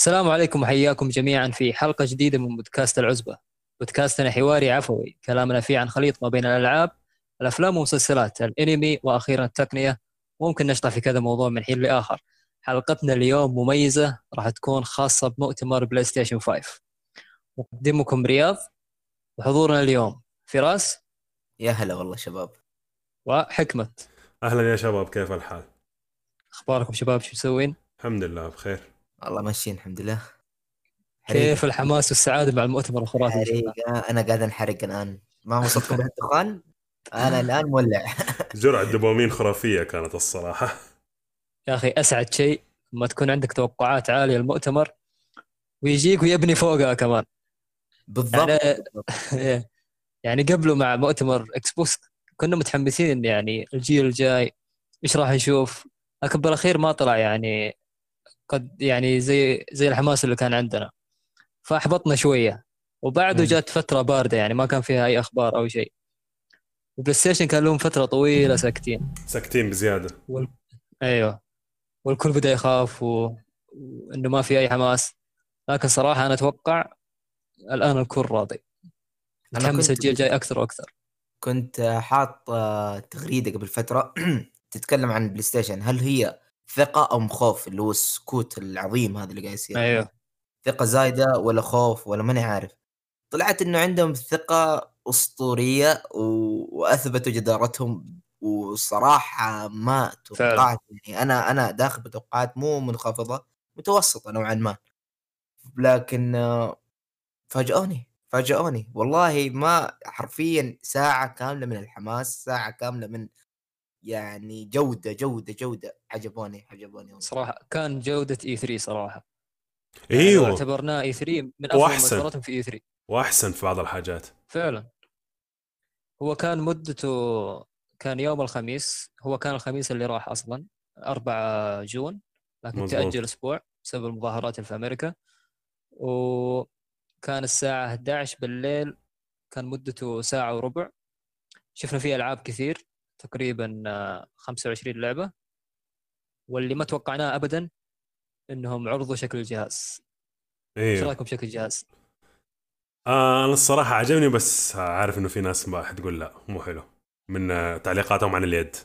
السلام عليكم وحياكم جميعا في حلقة جديدة من بودكاست العزبة. بودكاستنا حواري عفوي كلامنا فيه عن خليط ما بين الألعاب الأفلام والمسلسلات الأنمي وأخيرا التقنية. وممكن نشطح في كذا موضوع من حين لآخر. حلقتنا اليوم مميزة راح تكون خاصة بمؤتمر PlayStation 5 مقدمكم رياض وحضورنا اليوم فراس. يا هلا والله شباب. وحكمة أهلا يا شباب كيف الحال؟ أخباركم شباب شو مسوين؟ الحمد لله بخير. والله ماشيين الحمد لله. كيف الحماس والسعادة مع المؤتمر الخرافي؟ أنا قاعد أنحرق الآن. ما وصلتكم للدخان؟ أنا الآن مولع. جرعة دوبامين خرافية كانت الصراحة. يا أخي أسعد شيء لما تكون عندك توقعات عالية للمؤتمر ويجيك ويبني فوقها كمان. بالضبط. يعني يعني قبله مع مؤتمر Xbox كنا متحمسين يعني الجيل الجاي إيش راح نشوف لكن بالاخير ما طلع يعني قد يعني زي زي الحماس اللي كان عندنا. فأحبطنا شوية. وبعده. جات فترة باردة يعني ما كان فيها أي أخبار أو شيء. و PlayStation كان لهم فترة طويلة ساكتين. ساكتين بزيادة. أيوه. والكل بدأ يخاف و... وإنه ما في أي حماس. لكن صراحة أنا أتوقع الآن الكل راضي. متحمس كنت- الجيل الجاي أكثر وأكثر. كنت حاط آه، تغريدة قبل فترة. تتكلم عن PlayStation. هل هي ثقة أم خوف اللي هو السكوت العظيم هذا اللي قاعد يصير أيوه. ثقة زايدة ولا خوف ولا ماني عارف. طلعت إنه عندهم ثقة أسطورية و... وأثبتوا جدارتهم وصراحة ما. توقعت يعني أنا أنا داخل بتوقعات مو منخفضة متوسطة نوعا ما. لكن فاجئوني فاجئوني. والله ما حرفيا ساعة كاملة من الحماس ساعة كاملة من يعني جودة جودة جودة. عجبوني عجبوني. صراحة كان جودة اي 3 صراحة. لو إيوه. اعتبرناه اي 3 من أفضل. مؤتمراتهم في اي 3 وأحسن في بعض الحاجات. فعلا. هو كان مدته كان يوم الخميس. هو كان الخميس اللي راح أصلا 4 جون. لكن مظبوط. تأجل أسبوع بسبب المظاهرات اللي في أمريكا. وكان الساعة 11 بالليل. كان مدته ساعة وربع. شفنا فيه ألعاب كثير. تقريبا آه، 25 لعبة واللي ما توقعناه ابدا إنهم عرضوا شكل الجهاز. إيش أيوه رأيكم بشكل الجهاز؟ آه أنا الصراحة عجبني بس عارف إنه في ناس ما حتقول لا مو حلو من آه، تعليقاتهم عن اليد.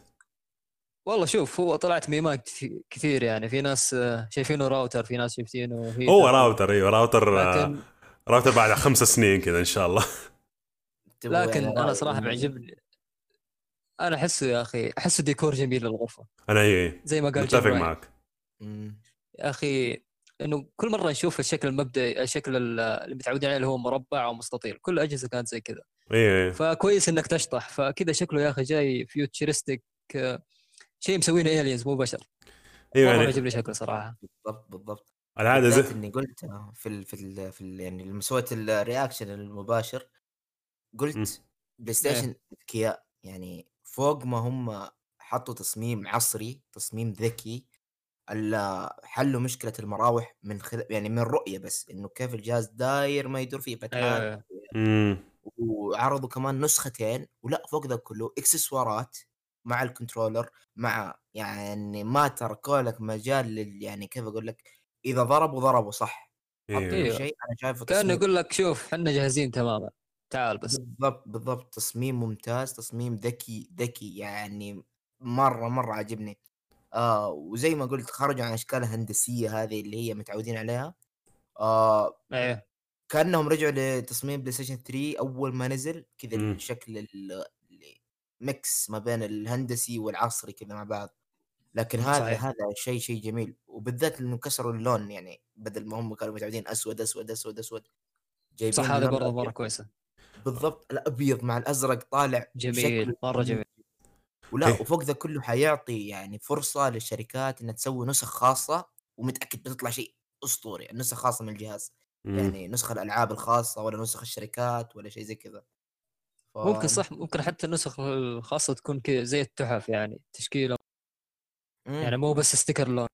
والله شوف هو طلعت memes كثي- كثير يعني في ناس آه، شايفينه راوتر في ناس شايفينه هو راوتر إيوه راوتر آه، لكن راوتر بعد خمس سنين كذا إن شاء الله. لكن يعني أنا صراحة بيعجبني أنا احسه يا أخي احسه ديكور جميل للغرفة. أنا إيه زي ما قال متفق. معك. يا أخي إنه كل مرة نشوف الشكل المبدئي الشكل ال- اللي متعودين عليه اللي هو مربع أو مستطيل كل الاجهزه كانت زي كذا. إيه إيه. فكويس إنك تشطح. فكذا شكله يا أخي جاي futuristic شيء مسوينه aliens مو بشر. أيوه يعني. يعجبني شكله صراحة. بالضبط بالضبط. بالذات زي إني قلت في ال في ال في ال يعني لما سويت ال reaction المباشر. قلت بلاي ستيشن اذكياء يعني فوق ما هم حطوا تصميم عصري تصميم ذكي حلوا مشكلة المراوح من خل... يعني من رؤية بس إنه كيف الجهاز داير ما يدور فيه فتحات أيوه امم وعرضوا كمان نسختين ولا فوق ذا كله إكسسوارات مع ال controller مع يعني ما تركوا لك مجال لل يعني كيف أقول لك إذا ضربوا ضربوا صح؟ كل أيوة. شيء أنا شايفه كأنه يقول لك شوف إحنا جاهزين تماما. تعال بس. بالضبط بالضبط. تصميم ممتاز تصميم ذكي ذكي يعني مرة مرة عجبني آه وزي ما قلت خرجوا عن أشكال الهندسيه هذه اللي هي متعودين عليها. آه أيوه كأنهم رجعوا لتصميم بلاي ستيشن 3 أول ما نزل كذا. الشكل mix ما بين الهندسي والعصري كذا مع بعض. لكن هذا صحيح. هذا شيء شيء جميل. وبالذات انه كسروا اللون يعني بدل ما هم كانوا متعودين أسود أسود أسود أسود جايبين صح هذا برضه مرة. كويسة. بالضبط الأبيض مع الأزرق طالع جميل مرة جميل ولا إيه. وفوق ذا كله حيعطي يعني فرصة للشركات إنها تسوي نسخ خاصة ومتأكد بتطلع شيء أسطوري نسخ خاصة من الجهاز مم. يعني نسخ الألعاب الخاصة ولا نسخ الشركات ولا شيء زي كذا ف... ممكن صح ممكن حتى النسخ الخاصه تكون كذا زي التحف يعني تشكيلة مم. يعني مو بس sticker لون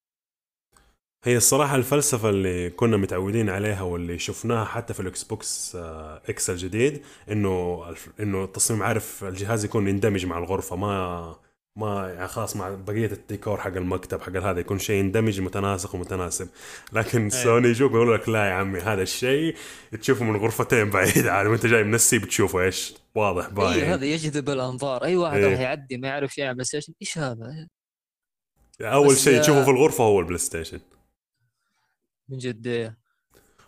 هي الصراحة الفلسفة اللي كنا متعودين عليها واللي شفناها حتى في الاكس بوكس آه، إكس الجديد إنه إنه التصميم عارف الجهاز يكون يندمج مع الغرفة ما ما يعني خلاص مع بقية الديكور حق المكتب حق هذا يكون شيء يندمج متناسق ومتناسب. لكن سوني يجوك يقول لك لا يا عمي هذا الشيء تشوفه من غرفتين بعيد عاد وانت جاي من السيب بتشوفه إيش؟ واضح اي باين. هذا يجذب الأنظار. أي واحد إيه. راح يعدي ما يعرف بلاي ستيشن إيش هذا؟ أول شيء تشوفه في الغرفة هو البلاي ستيشن من جد.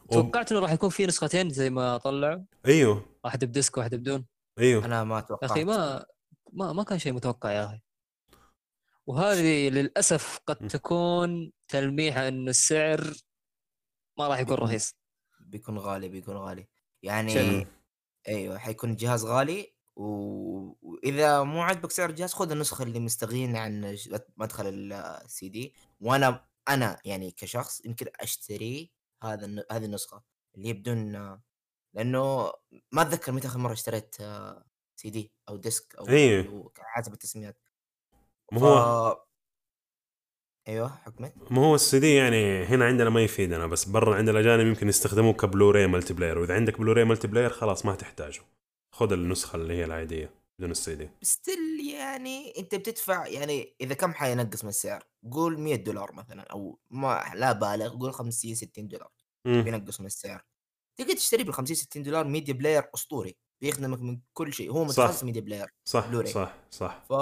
و- توقعت إنه راح يكون في نسختين زي ما طلعوا. أيوه. واحدة ب disk واحدة بدون. أيوه. أنا ما يا توقعت أخي ما ما ما كان شيء متوقع يا أخي. وهذه للأسف قد. تكون تلميحه إنه السعر ما راح يكون رخيص. بيكون غالي بيكون غالي. يعني؟ أيوه حيكون الجهاز غالي و... وإذا مو عاجبك سعر الجهاز خذ النسخة اللي مستغين عن مدخل السي دي وأنا أنا يعني كشخص يمكن أشتري هذا هذه النسخة اللي هي بدون لأنه ما أتذكر متى آخر مرة اشتريت سي دي أو disk أو هو حسب التسميات ما ف... هو. أيوه حكمت. ما هو السي دي يعني هنا عندنا ما يفيدنا بس برا عند الأجانب يمكن يستخدموه ك Blu-ray multi player وإذا عندك Blu-ray multi player خلاص ما تحتاجه. خذ النسخة اللي هي العادية. بدون ال CD still يعني أنت بتدفع يعني إذا كم حينقص من السعر قول 100 دولار مثلا أو ما لا بالغ قول 50 60 دولار. بينقص من السعر تقدر تشتري بال 50 60 دولار media player أسطوري بيخدمك من كل شيء هو. متخصص media player صح بلوراي. صح صح ف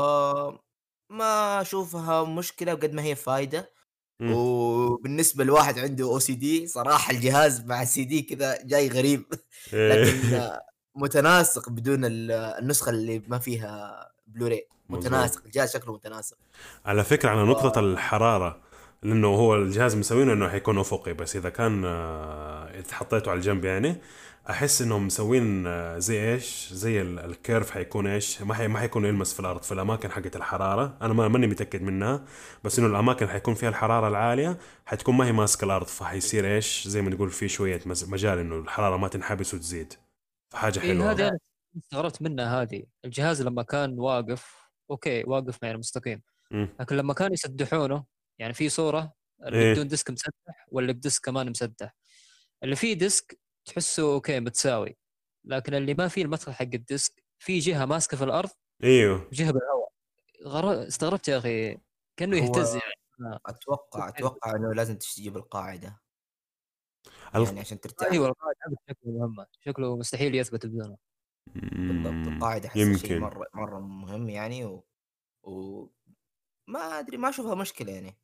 ما أشوفها مشكلة قد ما هي فايدة مم. وبالنسبة لواحد عنده أو سي دي صراحة الجهاز مع السي دي كذا جاي غريب إيه. لكن متناسق بدون ال- النسخة اللي ما فيها بلوراي مظبوط. متناسق الجهاز شكله متناسق. على فكرة على نقطة الحرارة لأنه هو الجهاز مسوينه إنه حيكون أفقي بس إذا كان آه، إذا حطيته على الجنب يعني أحس إنهم مسوين آه، زي إيش؟ زي ال- الكيرف حيكون إيش؟ ما حي ما حيكون يلمس في الأرض في الأماكن حقت الحرارة. أنا ما ماني متأكد منها بس إنه الأماكن حيكون فيها الحرارة العالية حتكون ما هي ماسكة الأرض فحيصير إيش؟ زي ما نقول في شوية مجال إنه الحرارة ما تنحبس وتزيد. فحاجه إيه حلوة. هذه أنا استغربت منها هذه. الجهاز لما كان واقف okay واقف يعني مستقيم. مم. لكن لما كانوا يسدحونه يعني في صورة اللي إيه. بدون disk مسدح واللي ب disk كمان مسدح. اللي فيه disk تحسه okay متساوي. لكن اللي ما فيه المدخل حق ال disk في جهة ماسكة في الأرض إيوه. وجهه بالهواء. غر... استغربت يا أخي. كأنه هو- يهتز يعني. أتوقع أتوقع إنه لازم تجيب القاعده ال- يعني عشان ترتاح. أيوه القاعدة شكله مهمة. شكله مستحيل يثبت بدونه. بالضبط. القاعدة احس شيء مره مرة مهم يعني و... و... ما أدري ما أشوفها مشكلة يعني.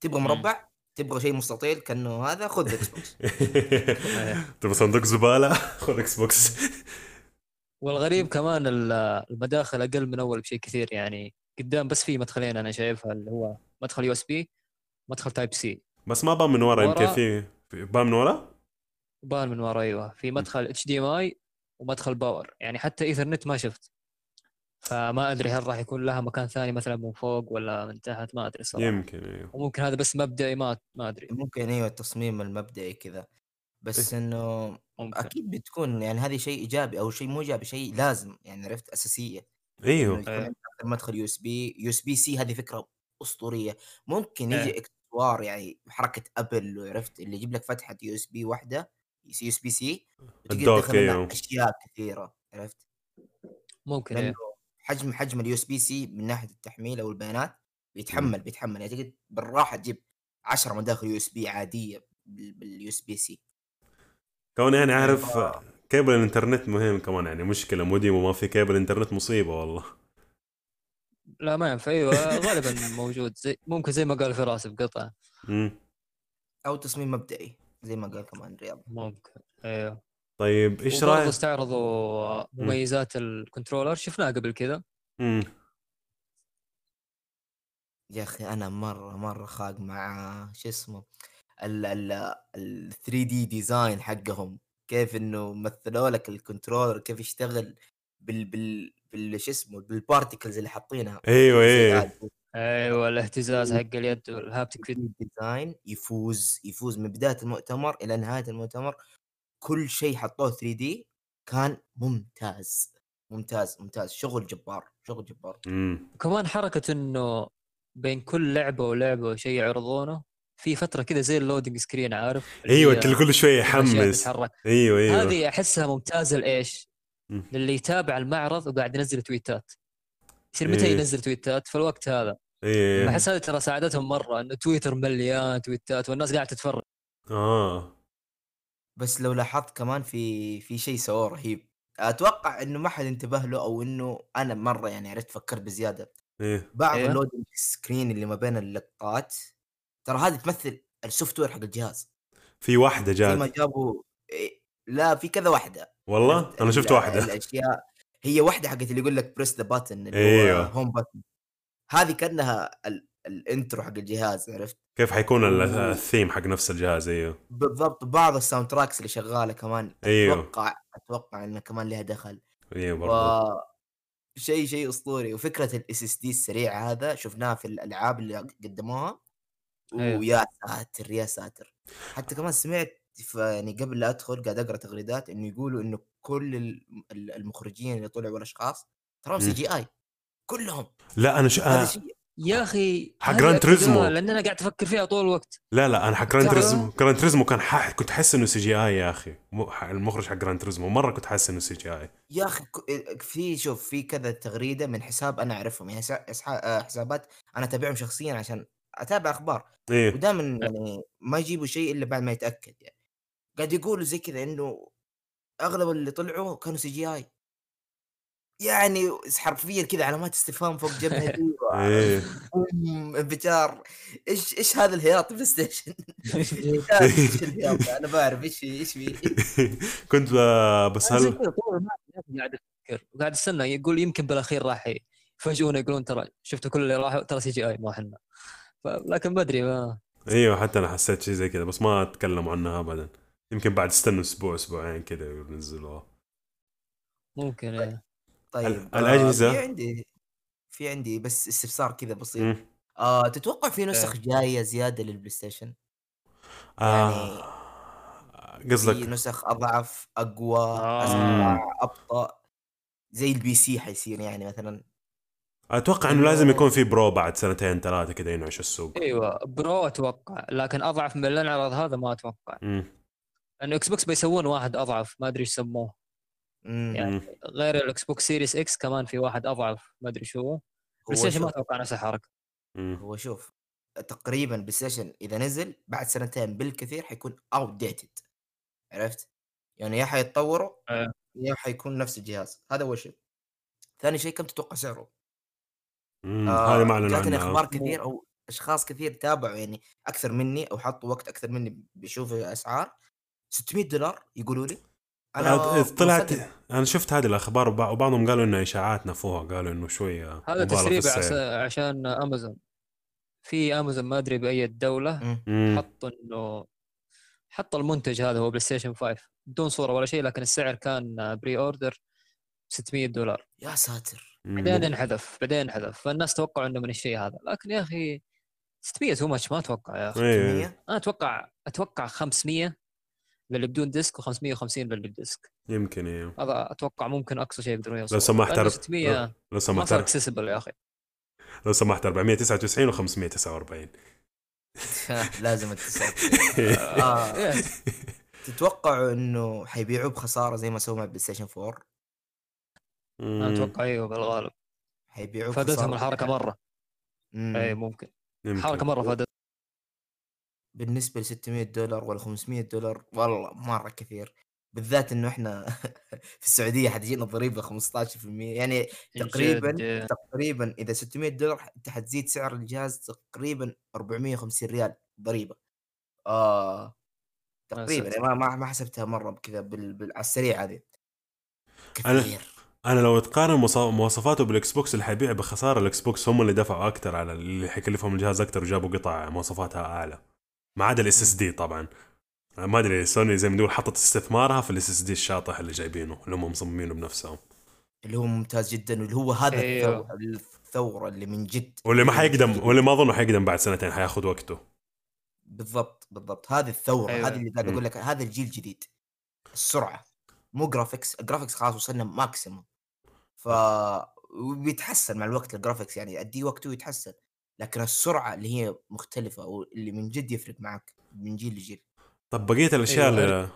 تبغى. مربع؟ تبغى شيء مستطيل؟ كأنه هذا؟ خذ إكس بوكس تبغى صندوق زبالة؟ خذ إكس بوكس والغريب كمان ال- المداخل أقل من أول بشيء كثير يعني. قدام بس في مدخلين أنا شايفها اللي هو مدخل USB مدخل type C بس ما بان من ورا يمكن في- بان من ورا؟ بان من ورا أيوه. في مدخل HDMI ومدخل power. يعني حتى إيثرنت ما شفت. فما أدري هل راح يكون لها مكان ثاني مثلا من فوق ولا من تحت ما أدري صراحة. يمكن أيوه. وممكن هذا بس مبدئي ما ما أدري. ممكن أيوه التصميم المبدئي كذا. بس إنه ممكن. أكيد بتكون يعني هذه شيء إيجابي أو شيء مو إيجابي شيء لازم يعني عرفت أساسية. أيوه. إيه. مدخل يو إس بي يو إس بي سي هذه فكرة أسطورية. ممكن إيه. يجي اكسسوار يعني حركة أبل عرفت اللي يجيب لك فتحة يو اس بي واحدة يو اس بي سي وتقدر ال dock، تدخل أيوه. أشياء كثيرة عرفت ممكن إيه. حجم حجم ال USB-C من ناحية التحميل أو البيانات بيتحمل بيتحمل يعني تقدر بالراحة تجيب 10 مداخل يو اس بي عادية باليو اس بي سي كون يعني آه. كيبل الإنترنت مهم كمان يعني مشكلة مودي وما في كيبل إنترنت مصيبة والله لا ما ينفع. أيوه غالبا موجود. زي ممكن زي ما قال فراس بقطع. مم. أو تصميم مبدئي زي ما قال كمان رياض. ممكن. أيوه. طيب إيش رأيك؟ استعرضوا مميزات ال controller شفناها قبل كذا. يا أخي أنا مرة مرة خاق مع شو اسمه ال ال ال 3D design حقهم. كيف إنه مثلوا لك ال controller كيف يشتغل بال بال بال شو اسمه بال particles اللي حاطينها. أيوه إيه أيوه. الاهتزاز حق اليد وال haptic design يفوز يفوز من بداية المؤتمر إلى نهاية المؤتمر. كل شيء حطوه 3D كان ممتاز ممتاز ممتاز. شغل جبار شغل جبار. مم. وكمان حركة إنه بين كل لعبة ولعبة شيء يعرضونه في فترة كذا زي ال loading screen عارف؟ أيوه اللي كل شوية يحمس. أيوه أيوه. هذه أحسها ممتازة لإيش؟ للي يتابع المعرض وقاعد ينزل تويتات. يصير متى إيه. ينزل تويتات؟ في الوقت هذا. إيه. بحس هذه ترى ساعدتهم مرة إنه تويتر مليان تويتات والناس قاعدة تتفرج. آه. بس لو لاحظت كمان في في شيء سووه رهيب. أتوقع إنه ما حد انتبه له أو إنه أنا مرة يعني عرفت فكرت بزيادة. إيه. بعض أيوه. ال loading screen اللي ما بين اللقطات ترى هذه تمثل ال software حق الجهاز. في واحدة زي ما جات جابوا إيه، لا في كذا واحدة. والله؟ أنا شفت واحدة. الأشياء. هي واحدة حقت اللي يقول لك press the button اللي. هو home button هذه كأنها ال- ال intro حق الجهاز عرفت؟ كيف حيكون الثيم حق نفس الجهاز؟ أيوه. بالضبط. بعض ال soundtracks اللي شغالة كمان. أيوه. أتوقع أتوقع إنه كمان لها دخل. أيوه برضه شيء شيء أسطوري. وفكرة ال SSD السريع هذا شفناه في الألعاب اللي قدموها. أيوه. ويا ساتر يا ساتر. حتى كمان سمعت يعني قبل لا أدخل قاعد أقرأ تغريدات إنه يقولوا إنه كل ال- ال- المخرجين اللي طلعوا والاشخاص تراهم CGI كلهم. لا أنا ش... هذا آه. شيء يا أخي حق جراند تريزمو. لأن أنا قاعد أفكر فيها طول الوقت. لا لا أنا حق جراند تريزمو جراند تريزمو كان ح... كنت أحس إنه CGI يا أخي. المخرج حق جراند تريزمو مرة كنت حاسس إنه سي جي اي يا أخي ك- في شوف في كذا تغريدة من حساب أنا أعرفهم. يعني آه، حسابات أنا أتابعهم شخصيا عشان أتابع أخبار. إيه. ودائما يعني ما يجيبوا شيء إلا بعد ما يتأكد يعني. قاعد يقولوا زي كذا إنه أغلب اللي طلعوا كانوا CGI يعني حرفيا كذا علامات استفهام فوق جبهتي إيه. بوم، انفجار إيش إيش هذا الهياط بلاي ستيشن؟ إيش الهياط؟ ده؟ أنا بعرف. إيش إيش في؟ كنت بس هل قاعد أفكر وقاعد استنى يقول يمكن بالأخير راح يفاجئونا يقولون ترى شفتوا كل اللي راحوا ترى CGI ما إحنا. لكن ما أدري ما أيوه حتى أنا حسيت شيء زي كذا بس ما تكلموا عنها ابدا. يمكن بعد استنوا أسبوع أسبوعين كذا ينزلوها ممكن إيه. طيب ال- آه،؟ في عندي في عندي بس استفسار كذا بسيط. آه تتوقع في نسخ جاية زيادة للبلاي ستيشن؟ آه في قصدك نسخ أضعف أقوى آه. أسرع أبطأ زي ال PC حيصير يعني مثلا أتوقع إنه لازم يكون في Pro بعد سنتين ثلاثة كذا ينعش السوق إيوه Pro أتوقع لكن أضعف من اللي انعرض هذا ما أتوقع مم. لأنه إكس بوكس بيسوون واحد أضعف ما أدري إيش سموه. يعني. غير الاكس بوكس سيريس إكس كمان في واحد أضعف ما أدري شو هو هو بلاي ما شوف أتوقع نفس الحركة. هو شوف تقريبا بلاي ستيشن إذا نزل بعد سنتين بالكثير حيكون outdated عرفت؟ يعني يا حيتطوروا أيوه. يا حيكون نفس الجهاز هذا اول شيء ثاني شيء كم تتوقع سعره؟ مم. آه، ما أعلنوا جاتني أخبار كثير أو أشخاص كثير تابعوا يعني أكثر مني أو حطوا وقت أكثر مني بيشوفوا الاسعار 600 دولار يقولوا لي. آه، طلعت مصدق. أنا شفت هذه الأخبار وبع- وبعضهم قالوا إنه اشاعات نفوها قالوا إنه شوية هذا مبالغ في تسريب عشان أمازون. في أمازون ما أدري بأي دولة. حط إنه حط المنتج هذا هو بلاي ستيشن 5 بدون صورة ولا شيء لكن السعر كان pre-order 600 دولار. يا ساتر. بعدين انحذف بعدين انحذف. فالناس توقعوا إنه من الشيء هذا. لكن يا أخي 600 too much ما أتوقع يا أخي. إيه. 600 أنا أتوقع أتوقع 500 للي بدون disc و550 للي ب disc يمكن إيه. هذا أتوقع ممكن أقصى شيء يقدرون لو يوصلوا سمحت لأنه أرب- 600 لو ما سمحت acceptable يا أخي. لو سمحت 499 و549 لازم آه. تتوقعوا إنه حيبيعوه بخسارة زي ما سووا مع بلاي ستيشن 4 أنا أتوقع أيوه بالغالب. حيبيعوه فادتهم. الحركة مرة. اي ممكن. يمكن. حركة مرة فادت بالنسبة ل 600 دولار ولا 500 دولار والله مرة كثير. بالذات إنه إحنا في السعودية حتجينا ضريبة 15% يعني تقريبا جد. تقريبا إذا 600 دولار أنت حتزيد سعر الجهاز تقريبا 450 ريال ضريبة. آه تقريبا. يعني ما ما ما حسبتها مرة بكذا بال... بال... على السريع هذه. أنا- كثير. أنا لو تقارن مواصفاته بالاكس بوكس اللي حيبيع بخسارة الاكس بوكس هم اللي دفعوا أكثر على اللي حيكلفهم الجهاز أكثر وجابوا قطع مواصفاتها أعلى. ما عدا ال SSD طبعا. ما أدري سوني زي ما تقول حطت استثمارها في ال SSD الشاطح اللي جايبينه اللي هم مصممينه بنفسهم. اللي هو ممتاز جدا واللي هو هذا أيوه. الثورة, الثورة اللي من جد. واللي ما حيقدم واللي ما اظنه حيقدم بعد سنتين حياخذ وقته. بالضبط بالضبط. هذه الثورة أيوه. هذه اللي قاعد. أقول لك هذا الجيل الجديد. السرعة. مو graphics ال graphics خلاص وصلنا maximum ف وبيتحسن مع الوقت ال graphics يعني اديه وقته يتحسن لكن السرعة اللي هي مختلفة واللي من جد يفرق معك من جيل لجيل. طب بقية الأشياء أيوة.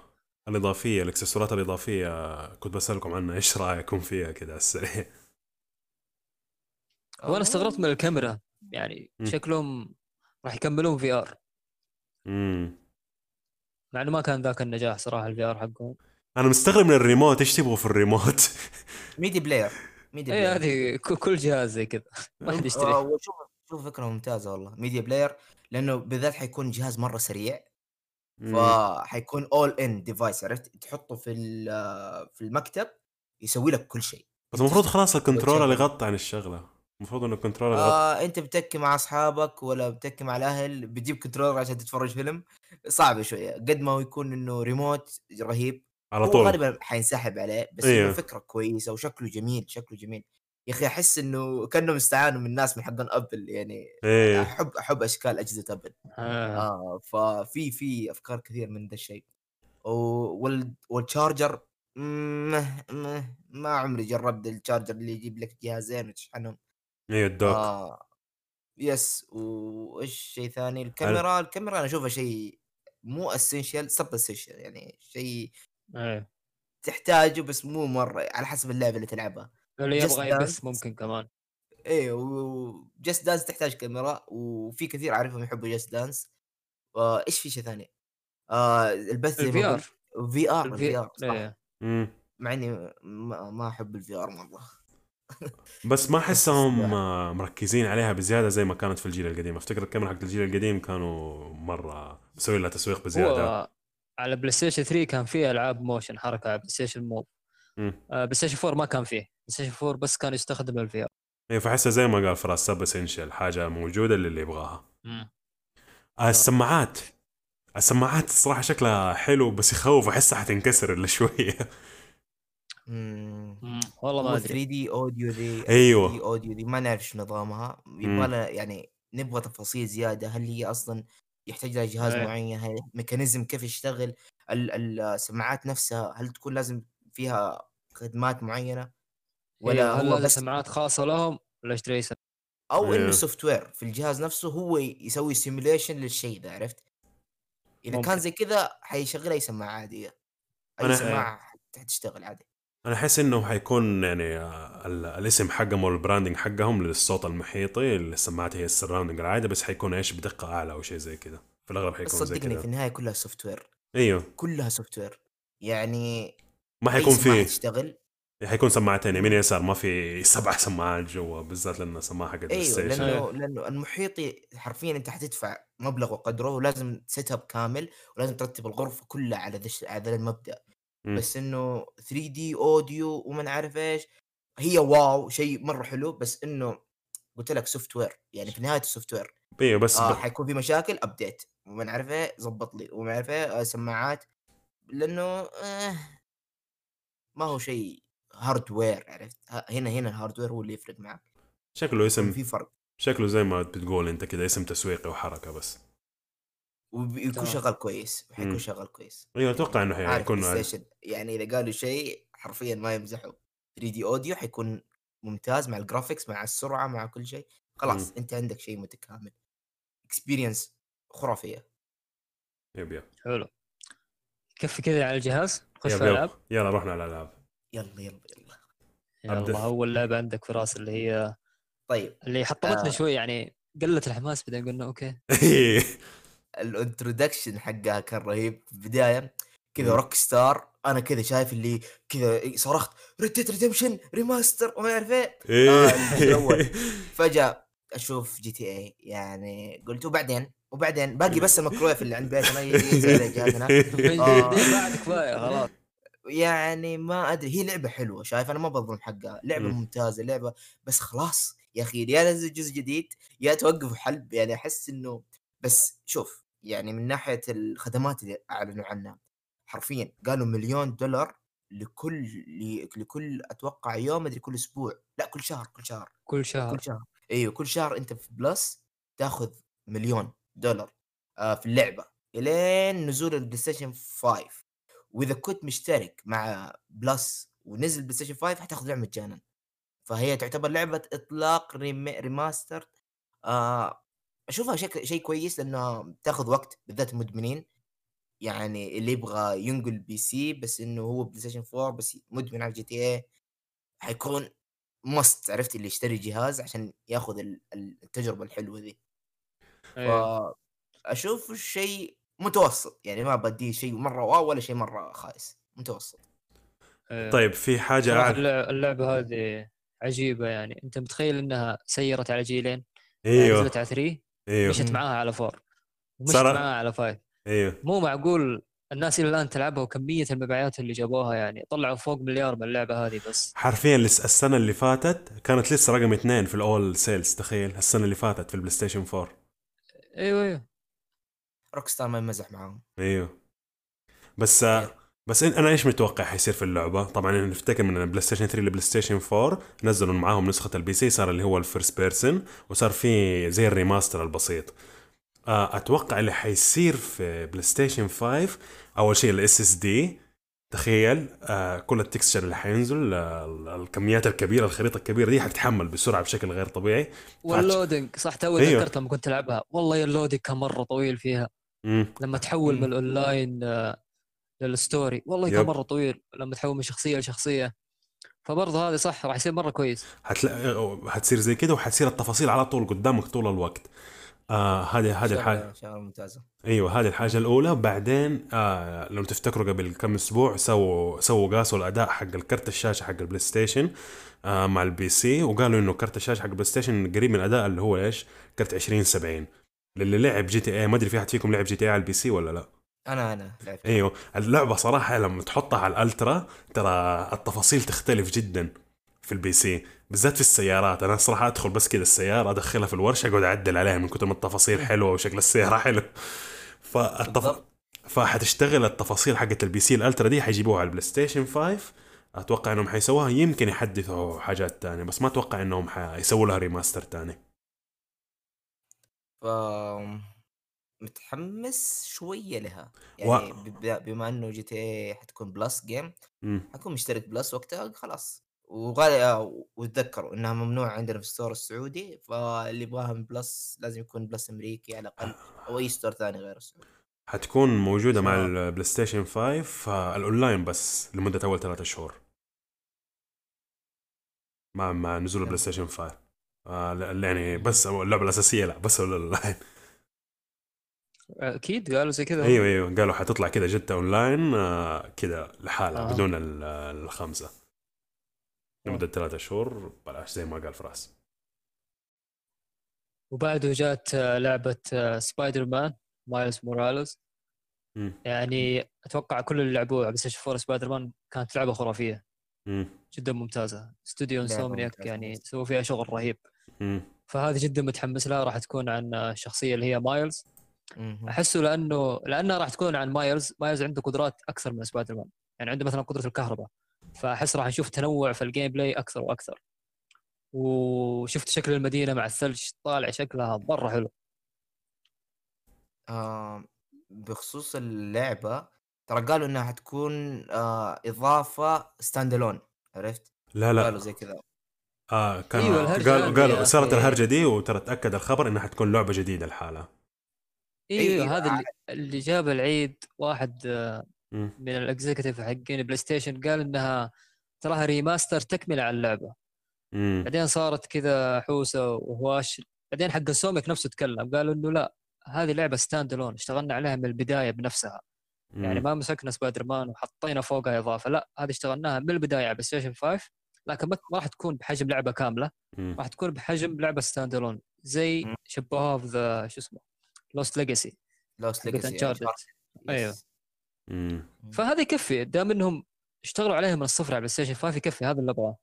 الإضافية الإكسسوارات الإضافية كنت بسألكم عنها إيش رايكم فيها كذا على السريع؟ وأنا استغربت من الكاميرا يعني مم. شكلهم راح يكملون VR. امم مع إنه ما كان ذاك النجاح صراحة ال VR حقهم. أنا مستغرب من الريموت إيش تبغوا في ال remote؟ media player media player. هذه ك- كل جهاز زي كذا. ما حد آه، يشتري. وشوف شوف فكرة ممتازة والله media player لأنه بالذات حيكون جهاز مرة سريع مم. فحيكون all in one device عرفت؟ تحطه في ال- في المكتب يسوي لك كل شيء. بس المفروض خلاص ال controller. يغطي عن الشغلة. المفروض إنه ال controller آه أنت بتكي مع أصحابك ولا بتكي مع الأهل بتجيب controller عشان تتفرج فيلم صعب شوية. قد ما هو يكون إنه ريموت رهيب على طول. غالبا حينسحب عليه بس أيوه. فكرة كويسة وشكله جميل شكله جميل. يا أخي أحس إنه كأنهم استعانوا من الناس من حقون أبل يعني إيه. أحب أحب أشكال أجهزة أبل. آه. آه ففي في أفكار كثير من ذا الشيء. و- وال وال charger مه مه ما عمري جربت ال charger اللي يجيب لك جهازين وتشحنهم. إيه ال dock. آه yes وإيش شيء ثاني؟ الكاميرا الكاميرا أنا أشوفها شيء مو essential sub essential يعني شيء إيه. تحتاجه بس مو مرة على حسب اللعبة اللي تلعبها. اللي يبغى يبث. ممكن كمان. إيه و Just Dance تحتاج كاميرا وفي كثير أعرفهم يحبوا Just Dance إيش في شيء ثاني؟ آه البث زي ال V ما R VR ال VR صح. مع إني ما, ما أحب ال VR مرة. بس ما أحسهم مركزين عليها بزيادة زي ما كانت في الجيل القديم. أفتكر الكاميرا حق الجيل القديم كانوا مرة مسوي لها تسويق بزيادة. هو على PlayStation 3 كان فيه ألعاب motion حركة على PlayStation. آه، PlayStation 4 ما كان فيه. PlayStation 4 بس كان يستخدم ال VR. إيه فاحسها زي ما قال فراس sub essential حاجة موجودة للي يبغاها. آه، السماعات. السماعات الصراحه شكلها حلو بس يخوف أحسها حتنكسر إلا شوية. والله ما هو أدري. 3D audio ذي أيوة. 3D audio ذي ما نعرف شو نظامها. يبغى لها يعني نبغى تفاصيل زيادة هل هي أصلا يحتاج لها جهاز إيه. معين؟ هل mechanism كيف يشتغل؟ ال- السماعات نفسها هل تكون لازم فيها خدمات معينة؟ ولا ولا هو بس سماعات خاصة لهم ولا اشتري. أو إيه. إنه software في الجهاز نفسه هو يسوي simulation للشيء ذا عرفت؟ إذا ممكن. كان زي كذا حيشغل أي سماعة عادية. أي سماعة حتشتغل عادي. أنا أحس إنه حيكون يعني ال- الاسم حقهم وال branding حقهم للصوت المحيطي السماعات هي ال surrounding العاده بس حيكون إيش بدقة أعلى أو شيء زي كذا. في الأغلب حيكون زي صدقني في كذا النهاية كلها software إيوه. كلها software يعني ما حيكون سماعة في تشتغل حيكون سماعتين يمين يسار ما في سبع سماعات جوا بالذات لأنه سماعه حق ال Play أيوه Station لأنه لأنه المحيطي حرفيا أنت حتدفع مبلغ وقدره ولازم setup كامل ولازم ترتب الغرفة كلها على ذا على المبدأ. مم. بس إنه 3D audio وما نعرف إيش هي wow شيء مرة حلو. بس إنه قلت لك software يعني في نهاية ال software أيوه بس آه. حيكون في مشاكل update وما نعرف إيه ظبط لي. وما نعرف إيه آه سماعات. لأنه آه ما هو شيء hardware عرفت؟ ه- هنا هنا ال hardware هو اللي يفرق معك شكله اسم في فرق. شكله زي ما بتقول انت كذا اسم تسويقي وحركة بس. وبيكون تمام. شغال كويس. حيكون شغال كويس. أيوه أتوقع إنه حيكون يعني إذا قالوا شيء حرفيا ما يمزحوا 3D audio حيكون ممتاز مع ال graphics مع السرعة مع كل شيء. خلاص مم. أنت عندك شيء متكامل. experience خرافية. yep yep. حلو. كفي كذا على الجهاز. خش يب في العاب yep. يلا رحنا على الألعاب. يلا يلا يلا. يلا. أول لعبة عندك فراس اللي هي طيب. اللي حطمتنا آه. شوي يعني قلت الحماس بعدين قلنا okay. ال introduction حقها كان رهيب في البداية. كذا. Rockstar أنا كذا شايف اللي كذا صرخت Red Redemption remaster وما أعرف إيه. الجزء الأول. فجأة أشوف GTA يعني قلت وبعدين؟ وبعدين؟ باقي بس الميكرويف اللي عند بيتنا ينزل جهازنا آه. بعد كفاية. خلاص. يعني ما أدري هي لعبة حلوة شايف؟ أنا ما بظلم حقها لعبة مم. ممتازة لعبة بس خلاص يا أخي يا نزل جزء جديد يا توقفوا حلب يعني أحس إنه بس شوف يعني من ناحية الخدمات اللي أعلنوا عنها حرفيا قالوا مليون دولار لكل لكل أتوقع يوم أدري كل أسبوع لا كل شهر كل شهر كل شهر. كل شهر إيوه كل شهر أنت في Plus تاخذ مليون دولار آه في اللعبة إلين نزول ال PlayStation 5 وإذا كنت مشترك مع Plus ونزل PlayStation 5 حتاخذ لعبة مجانا. فهي تعتبر لعبة إطلاق rem... remaster آه أشوفها شيء شيء كويس لانها تاخذ وقت بالذات المدمنين يعني اللي يبغى ينقل PC بس إنه هو بلاي ستيشن 4 بس مدمن على GTA حيكون must عرفت؟ اللي يشتري جهاز عشان ياخذ ال- ال- التجربة الحلوة ذي أيوه. فأشوف الشيء متوسط. يعني ما بديه شيء مرة wow ولا شيء مرة خايس. متوسط. أيوه. طيب في حاجة صراحة أعرف اللع- اللعبة هذه عجيبة يعني. أنت متخيل إنها سيرت على جيلين؟ أيوه. نزلت على 3 أيوه. مشت. معاها على 4 ومشت صار- معاها على 5 أيوه. مو معقول الناس إلى الآن تلعبها وكمية المبيعات اللي جابوها يعني. طلعوا فوق مليار من اللعبة هذه بس. حرفيا لس- السنة اللي فاتت كانت لسه رقم اثنين في ال all sales تخيل. السنة اللي فاتت في البلاي ستيشن 4 أيوه أيوه. روك ستار ما يمزح معاهم. إيوه. بس بس إن- أنا إيش متوقع حيصير في اللعبة؟ طبعا نفتكر من البلاي ستيشن 3 للبلاي ستيشن 4 نزلوا معاهم نسخة ال PC صار اللي هو ال first person وصار في زي ال remaster البسيط. آه، أتوقع اللي حيصير في بلاي ستيشن 5 أول شيء ال SSD تخيل آه كل ال texture اللي حينزل آه الكميات الكبيرة الخريطة الكبيرة دي حتتحمل بسرعة بشكل غير طبيعي. وال loading صح تو أيوه. تذكرت لما كنت ألعبها. والله ال loading كان مرة طويل فيها. مم. لما تحول. من الأونلاين آه، لل story. والله كان. مرة طويل لما تحول من شخصية لشخصية. فبرضه هذا صح راح يصير مرة كويس. حتصير زي كده وحتصير التفاصيل على طول قدامك طول الوقت. آه هذه هذه الحاجة شغلة ممتازة. أيوه هذه الحاجة الأولى. بعدين آه لو تفتكروا قبل كم أسبوع سووا سووا قاسوا الاداء حق الكرت الشاشة حق البلاي ستيشن آه مع ال PC وقالوا إنه كرت الشاشة حق البلاي ستيشن قريب من الأداء اللي هو إيش؟ كرت 2070 للي لعب GTA ما أدري في أحد فيكم لعب GTA على ال PC ولا لا؟ أنا أنا لعبت. أيوه. اللعبة صراحة لما تحطها على ال ultra ترى التفاصيل تختلف جدا في ال PC بالذات في السيارات. أنا صراحة أدخل بس كذا السيارة أدخلها في الورشة أقعد أعدل عليها من كثر ما التفاصيل حلوة وشكل السيارة حلو. فالتف... فحتشتغل التفاصيل حقت ال PC ال ultra دي حيجيبوها على البلاي ستيشن 5 أتوقع إنهم حيسووها. يمكن يحدثوا حاجات تانية بس ما أتوقع إنهم حيسووا لها remaster تاني. ف متحمس شوية لها. و- يعني ب- بما إنه GTA حتكون Plus game مم. حكون مشترك Plus وقتها خلاص. وغالي وتذكروا إنها ممنوع عندنا في ال store السعودي فاللي يبغاها من Plus لازم يكون Plus أمريكي على الأقل أو أي store ثاني غير السعودي. حتكون موجودة مع البلاي ستيشن 5 آه، الاونلاين بس لمدة أول ثلاثة شهور. مع مع نزول البلاي ستيشن 5 آه يعني بس اللعبة الأساسية لا بس الاونلاين أكيد قالوا زي كذا أيوه أيوه قالوا حتطلع كده GTA Online آه كده لحالها آه. بدون ال- الخمسة لمدة ثلاثة شهور بلاش زي ما قال فراس وبعده جات آه، لعبة آه، سبايدر مان مايلز موراليس. يعني أتوقع كل اللي لعبوه على بلاي ستيشن 4 سبايدر مان كانت لعبة خرافية مم. جدا ممتازة استوديو Insomniac ممتازة يعني. سووا فيها شغل رهيب. فهذه جدا متحمس لها راح تكون عن الشخصية اللي هي مايلز. أحسه لأنه لأنها راح تكون عن مايلز مايلز عنده قدرات أكثر من سبايدر مان. يعني عنده مثلا قدرة الكهرباء. فأحس راح نشوف تنوع في ال gameplay أكثر وأكثر. وشفت شكل المدينة مع الثلج طالع شكلها مرة حلو. آه بخصوص اللعبة ترى قالوا إنها حتكون آه إضافة standalone عرفت؟ لا قالوا لا زي كذا. آه كان أيوة، قالوا قالوا يا صارت أخي. الهرجة دي وترى تأكد الخبر إنها حتكون لعبة جديدة لحالها أيوه أيوة، هذا اللي, اللي جاب العيد واحد آه، مم. من ال executive حقين بلاي ستيشن قال إنها تراها remaster تكملة على اللعبة مم. بعدين صارت كذا حوسة وهواش بعدين حق إنسومنياك نفسه تكلم قالوا إنه لا هذه لعبة standalone اشتغلنا عليها من البداية بنفسها يعني مم. ما مسكنا سبايدر مان وحطينا فوقها إضافة لا هذه اشتغلناها من البداية على بلاي ستيشن 5 لكن ما ما راح تكون بحجم لعبة كاملة. راح تكون بحجم لعبة standalone زي. شبهوها في ذا شو اسمه؟ Lost Legacy Lost Legacy. أيوه. مم. فهذا يكفي. دام إنهم اشتغلوا عليها من الصفر على بلاي ستيشن 5 يكفي هذا اللي ابغاه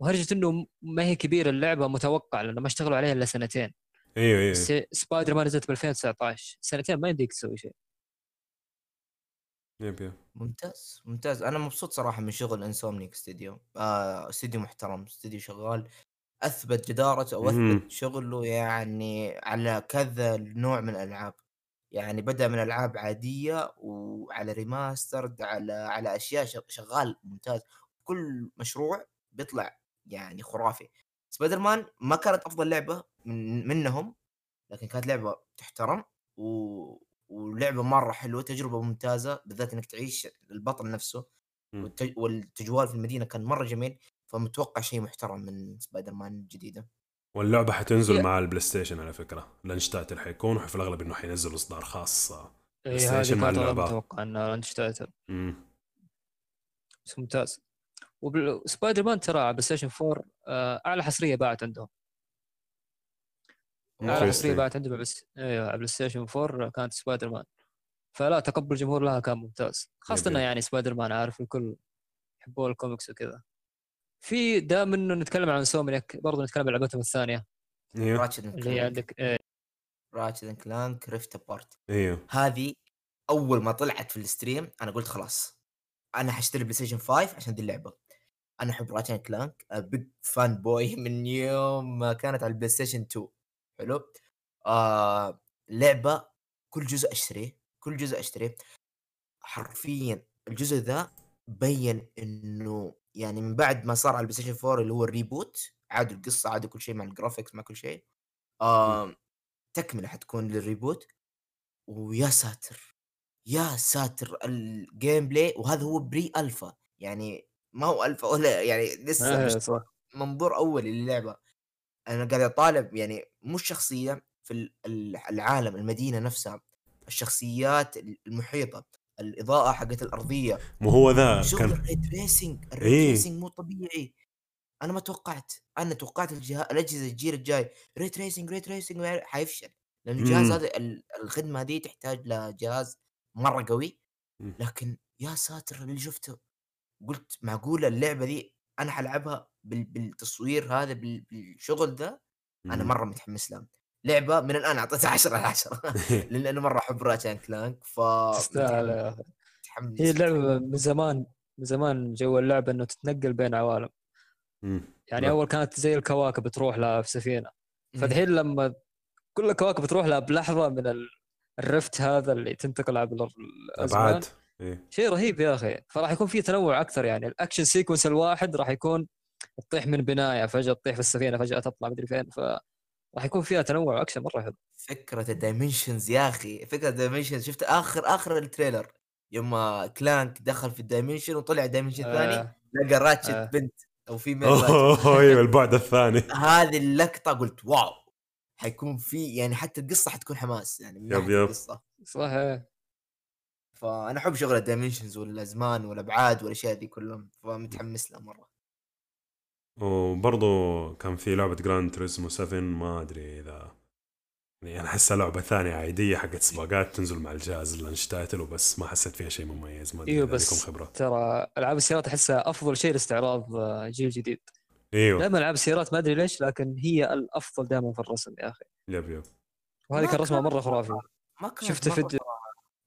وهرجة إنه ما هي كبيرة اللعبة متوقع لأنه ما اشتغلوا عليها إلا سنتين. أيوه أيوه. سبايدر مان نزلت ب 2019 سنتين ما يمديك تسوي شيء. yep yep ممتاز ممتاز. أنا مبسوط صراحة من شغل Insomniac studio آه استديو محترم استديو شغال. أثبت جدارته أو. أثبت شغله يعني على كذا نوع من الألعاب. يعني بدأ من ألعاب عادية وعلى remastered على على أشياء شغ- شغال ممتاز. كل مشروع بيطلع يعني خرافي. سبايدر مان ما كانت أفضل لعبة من منهم لكن كانت لعبة تحترم و... ولعبة مرة حلوة تجربة ممتازة بالذات إنك تعيش البطل نفسه والتجوال في المدينة كان مرة جميل فمتوقع شيء محترم من سبايدر مان الجديدة واللعبة حتنزل هي- مع البلاي ستيشن على فكرة launch title حيكون وفي الأغلب إنه حينزلوا إصدار خاص آه. اي بلاي ستيشن مع اللعبة. متوقع انها launch title مم. بس ممتاز وسبايدر مان ترى على PlayStation 4 آه، أعلى حصرية باعت عندهم Interesting. حصريه باعت عندهم بس أيوه على PlayStation 4 كانت سبايدر مان فلا تقبل الجمهور لها كان ممتاز. خاصة انه. يعني سبايدر مان عارف الكل يحبون الكوميكس وكذا. فمادام إنه نتكلم عن Insomniac برضه نتكلم عن لعبتهم الثانية. أيوه Ratchet اللي هي عندك إيه، Ratchet & Clank Rift Apart أيوه هذه أول ما طلعت في ال stream أنا قلت خلاص. أنا حاشتري PlayStation 5 عشان دي اللعبة. أنا أحب Ratchet & Clank big fanboy من يوم ما كانت على ال PlayStation 2 حلو؟ آه لعبة كل جزء أشتريه كل جزء أشتريه. حرفيا الجزء ذا بين إنه يعني من بعد ما صار على ال PlayStation 4 اللي هو ال reboot عادوا القصة عادوا كل شيء مع ال graphics مع كل شيء. آه تكملة حتكون لل reboot. ويا ساتر يا ساتر ال gameplay وهذا هو pre-alpha يعني ما هو الفا ولا يعني لسه صح. منظور اولي للعبة. أنا قاعد أطالب يعني مو الشخصية في ال- ال- العالم المدينة نفسها الشخصيات المحيطة الإضاءة حقت الأرضية. مو هو ذا كان ال ray tracing ال ray إيه. مو طبيعي. أنا ما توقعت. أنا توقعت الجهاز الأجهزة الجيل الجاي. ray tracing ray tracing حيفشل. لأن الجهاز. هذا ال- الخدمة هذه تحتاج لجهاز مرة قوي. لكن يا ساتر اللي شفته قلت معقولة اللعبة دي أنا حلعبها بال- بالتصوير هذا بال- بالشغل ذا أنا. مرة متحمس لها لعبة من الآن أعطيتها 10 على 10 لأن أنا مرة أحب Ratchet & Clank ف تستاهل هي اللعبة من زمان من زمان جو اللعبة إنه تتنقل بين عوالم. يعني. أول كانت زي الكواكب تروح لها في سفينة. فالحين لما كل الكواكب تروح لها بلحظة من ال- ال rift هذا اللي تنتقل عبر الازمان أبعاد إيه. شيء رهيب يا أخي. فراح يكون في تنوع أكثر يعني. ال action sequence الواحد راح يكون تطيح من بناية فجأة تطيح في السفينة فجأة تطلع مدري فين. ف راح يكون فيها تنوع واكشن مرة حلو. فكرة ال dimensions يا أخي. فكرة ال dimensions شفت آخر آخر ال trailer؟ يوم ما Clank دخل في ال dimension وطلع dimension ثاني آه لقى Ratchet آه. بنت أو في أوه أيوه البعد الثاني. هذه اللقطة قلت wow. حيكون في يعني حتى القصة حتكون حماس يعني من yep yep. القصة. صح إيه. فأنا أحب شغل ال dimensions والأزمان والأبعاد والأشياء دي كلهم فمتحمس لها مرة. وبرضه كان في لعبة Gran Turismo 7 ما أدري إذا يعني أنا أحسها لعبة ثانية عادية حقت سباقات تنزل مع الجهاز الانشتاتل وبس ما حسيت فيها شيء مميز ما أدري إيوه بس خبرة. ترى ألعاب السيارات أحسها أفضل شيء لاستعراض آه، جيل جديد. إيوه. دائما ألعاب السيارات ما أدري ليش لكن هي الأفضل دائما في الرسم يا أخي. يب يب. وهذه كان رسمها مرة خرافي. ما كان شفت فيديو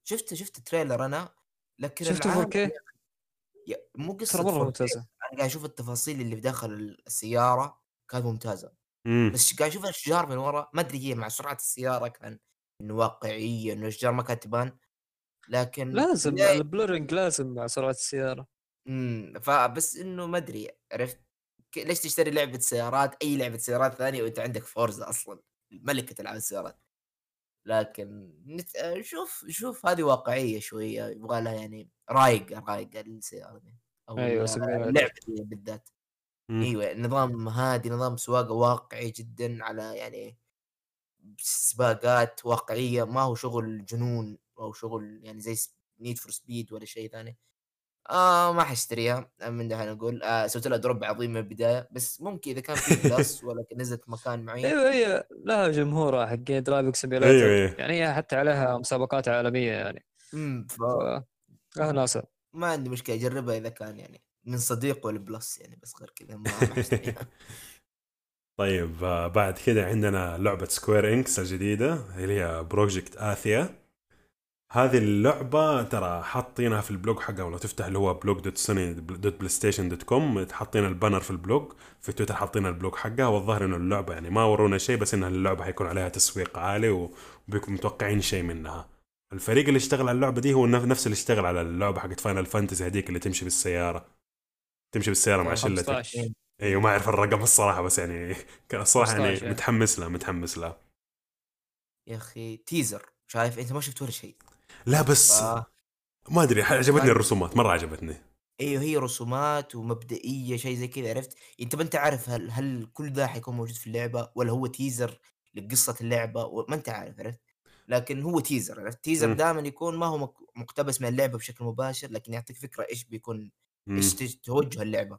شفت شفت تريلر أنا؟ لكن شفته العالم. 4K يا- مو ترى قصة مرة 4K. ممتازة. أنا قاعد أشوف التفاصيل اللي في داخل السيارة كانت ممتازة. امم بس قاعد أشوف الأشجار من ورا ما أدري هي مع سرعة السيارة كان إنه واقعية إنه الأشجار ما كانت تبان. لكن لازم لا- ال blurring لازم مع سرعة السيارة. امم فبس إنه ما أدري عرفت؟ ليش تشتري لعبة سيارات؟ أي لعبة سيارات ثانية وأنت عندك Forza أصلا ملكة ألعاب السيارات. لكن نت... شوف شوف هذه واقعية شوية يبغى لها يعني رايقه رايقه السيارة دي أو أيوة، اللعبة دي بالذات. مم. أيوه نظام هادي نظام سواقة واقعي جدا على يعني سباقات واقعية ما هو شغل جنون أو شغل يعني زي Need for Speed ولا شيء ثاني. آه ما حاشتريها من دحين أقول آه سويت لها drop عظيم من البداية. بس ممكن إذا كان في Plus ولا نزلت مكان معين. أيوه هي لها جمهورها حقين driving simulator أيوه أيوه. يعني هي حتى عليها مسابقات عالمية يعني. امم ف... لها ناسها. ما عندي مشكلة اجربها إذا كان يعني من صديق ولا Plus يعني بس غير كذا ما طيب آه، بعد كده عندنا لعبة Square Enix الجديدة اللي هي Project Athia هذه اللعبة ترى حاطينها في ال blog حقها ولو تفتح اللي هو blog dot Sony dot PlayStation dot com حاطين ال banner في ال blog في تويتر حاطين ال blog حقها والظاهر إنه اللعبة يعني ما ورونا شيء بس إنها اللعبة حيكون عليها تسويق عالي وبيكون متوقعين شيء منها. الفريق اللي اشتغل على اللعبة دي هو نف- نفس اللي اشتغل على اللعبة حقت Final Fantasy هذيك اللي تمشي بالسيارة. تمشي بالسيارة مع شلتك. 15 أيوه ما أعرف الرقم الصراحة بس يعني الصراحه 15 يعني. متحمس له متحمس له يا أخي teaser شايف أنت ما شفت ولا شيء. لا بس ف... ما أدري عجبتني. الرسومات مرة عجبتني أيوه هي رسومات ومبدئية شيء زي كذا عرفت انت ما أنت عارف هل هل كل ذا حيكون موجود في اللعبة ولا هو teaser لقصة اللعبة ما أنت عارف عرفت لكن هو teaser عرفت teaser. دائما يكون ما هو مق- مقتبس من اللعبة بشكل مباشر لكن يعطيك فكرة إيش بيكون. إيش توجه اللعبة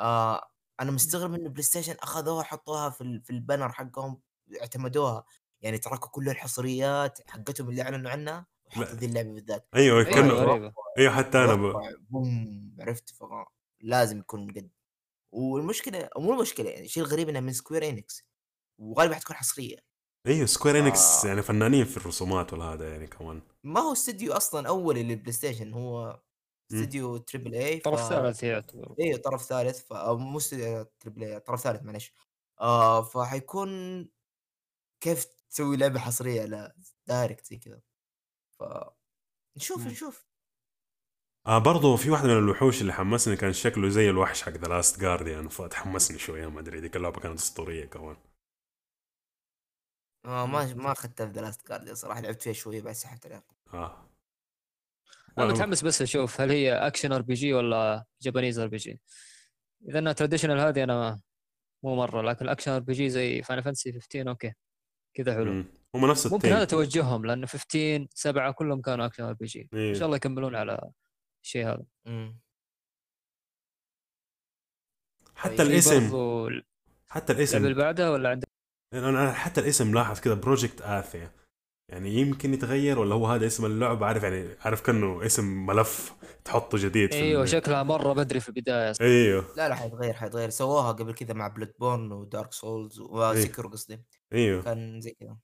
آه أنا مستغرب ان PlayStation أخذوها حطوها في في ال banner حقهم اعتمدوها يعني تركوا كل الحصريات حقتهم اللي أعلنوا عنها لا. ذي اللعبة بالذات. أيوه كنا غريبة. أيوه حتى أنا ب... boom عرفت ف لازم يكون قد. والمشكلة مو المشكلة يعني الشيء الغريب إنها من Square Enix وغالبا حتكون حصرية. أيوه Square Enix آه. يعني فنانين في الرسومات والهذا يعني كمان. ما هو استديو أصلا اولي لل PlayStation هو. استديو triple A طرف ثالث يعتبر أيوه طرف ثالث ف مو استديو triple A طرف ثالث معلش آه فحيكون كيف تسوي لعبة حصرية لا direct زي كذا. ف نشوف مم. نشوف آه برضو في واحدة من الوحوش اللي حمسني كان شكله زي الوحش حق The Last Guardian فتحمسني شوية ما أدري ذيك اللعبة كانت أسطورية كمان آه ما ما اخذتها في The Last Guardian صراحة لعبت فيها شوية بعد سحبت عليها آه أنا. متحمس بس أشوف هل هي action RPG ولا Japanese RPG إذا إنها traditional هذه أنا مو مرة لكن ال action RPG زي Final Fantasy 15 أوكي كذا حلو مم. هم نفس ممكن ال team. هذا توجههم لأنه 15 سبعة كلهم كانوا action RPG إن. شاء الله يكملون على الشيء هذا. مم. حتى طيب، في الاسم. حتى اللعبه اللي الاسم. بعدها ولا عندك؟ أنا أنا حتى الاسم لاحظ كذا Project Athia يعني يمكن يتغير ولا هو هذا اسم اللعبة عارف يعني عارف كأنه اسم ملف تحطه جديد في أيوه شكلها مرة بدري في البداية. إيوه. لا لا حيتغير حيتغير. سووها قبل كذا مع Bloodborne و Dark Souls و Sekiro قصدي. إيوه. كان زي كذا.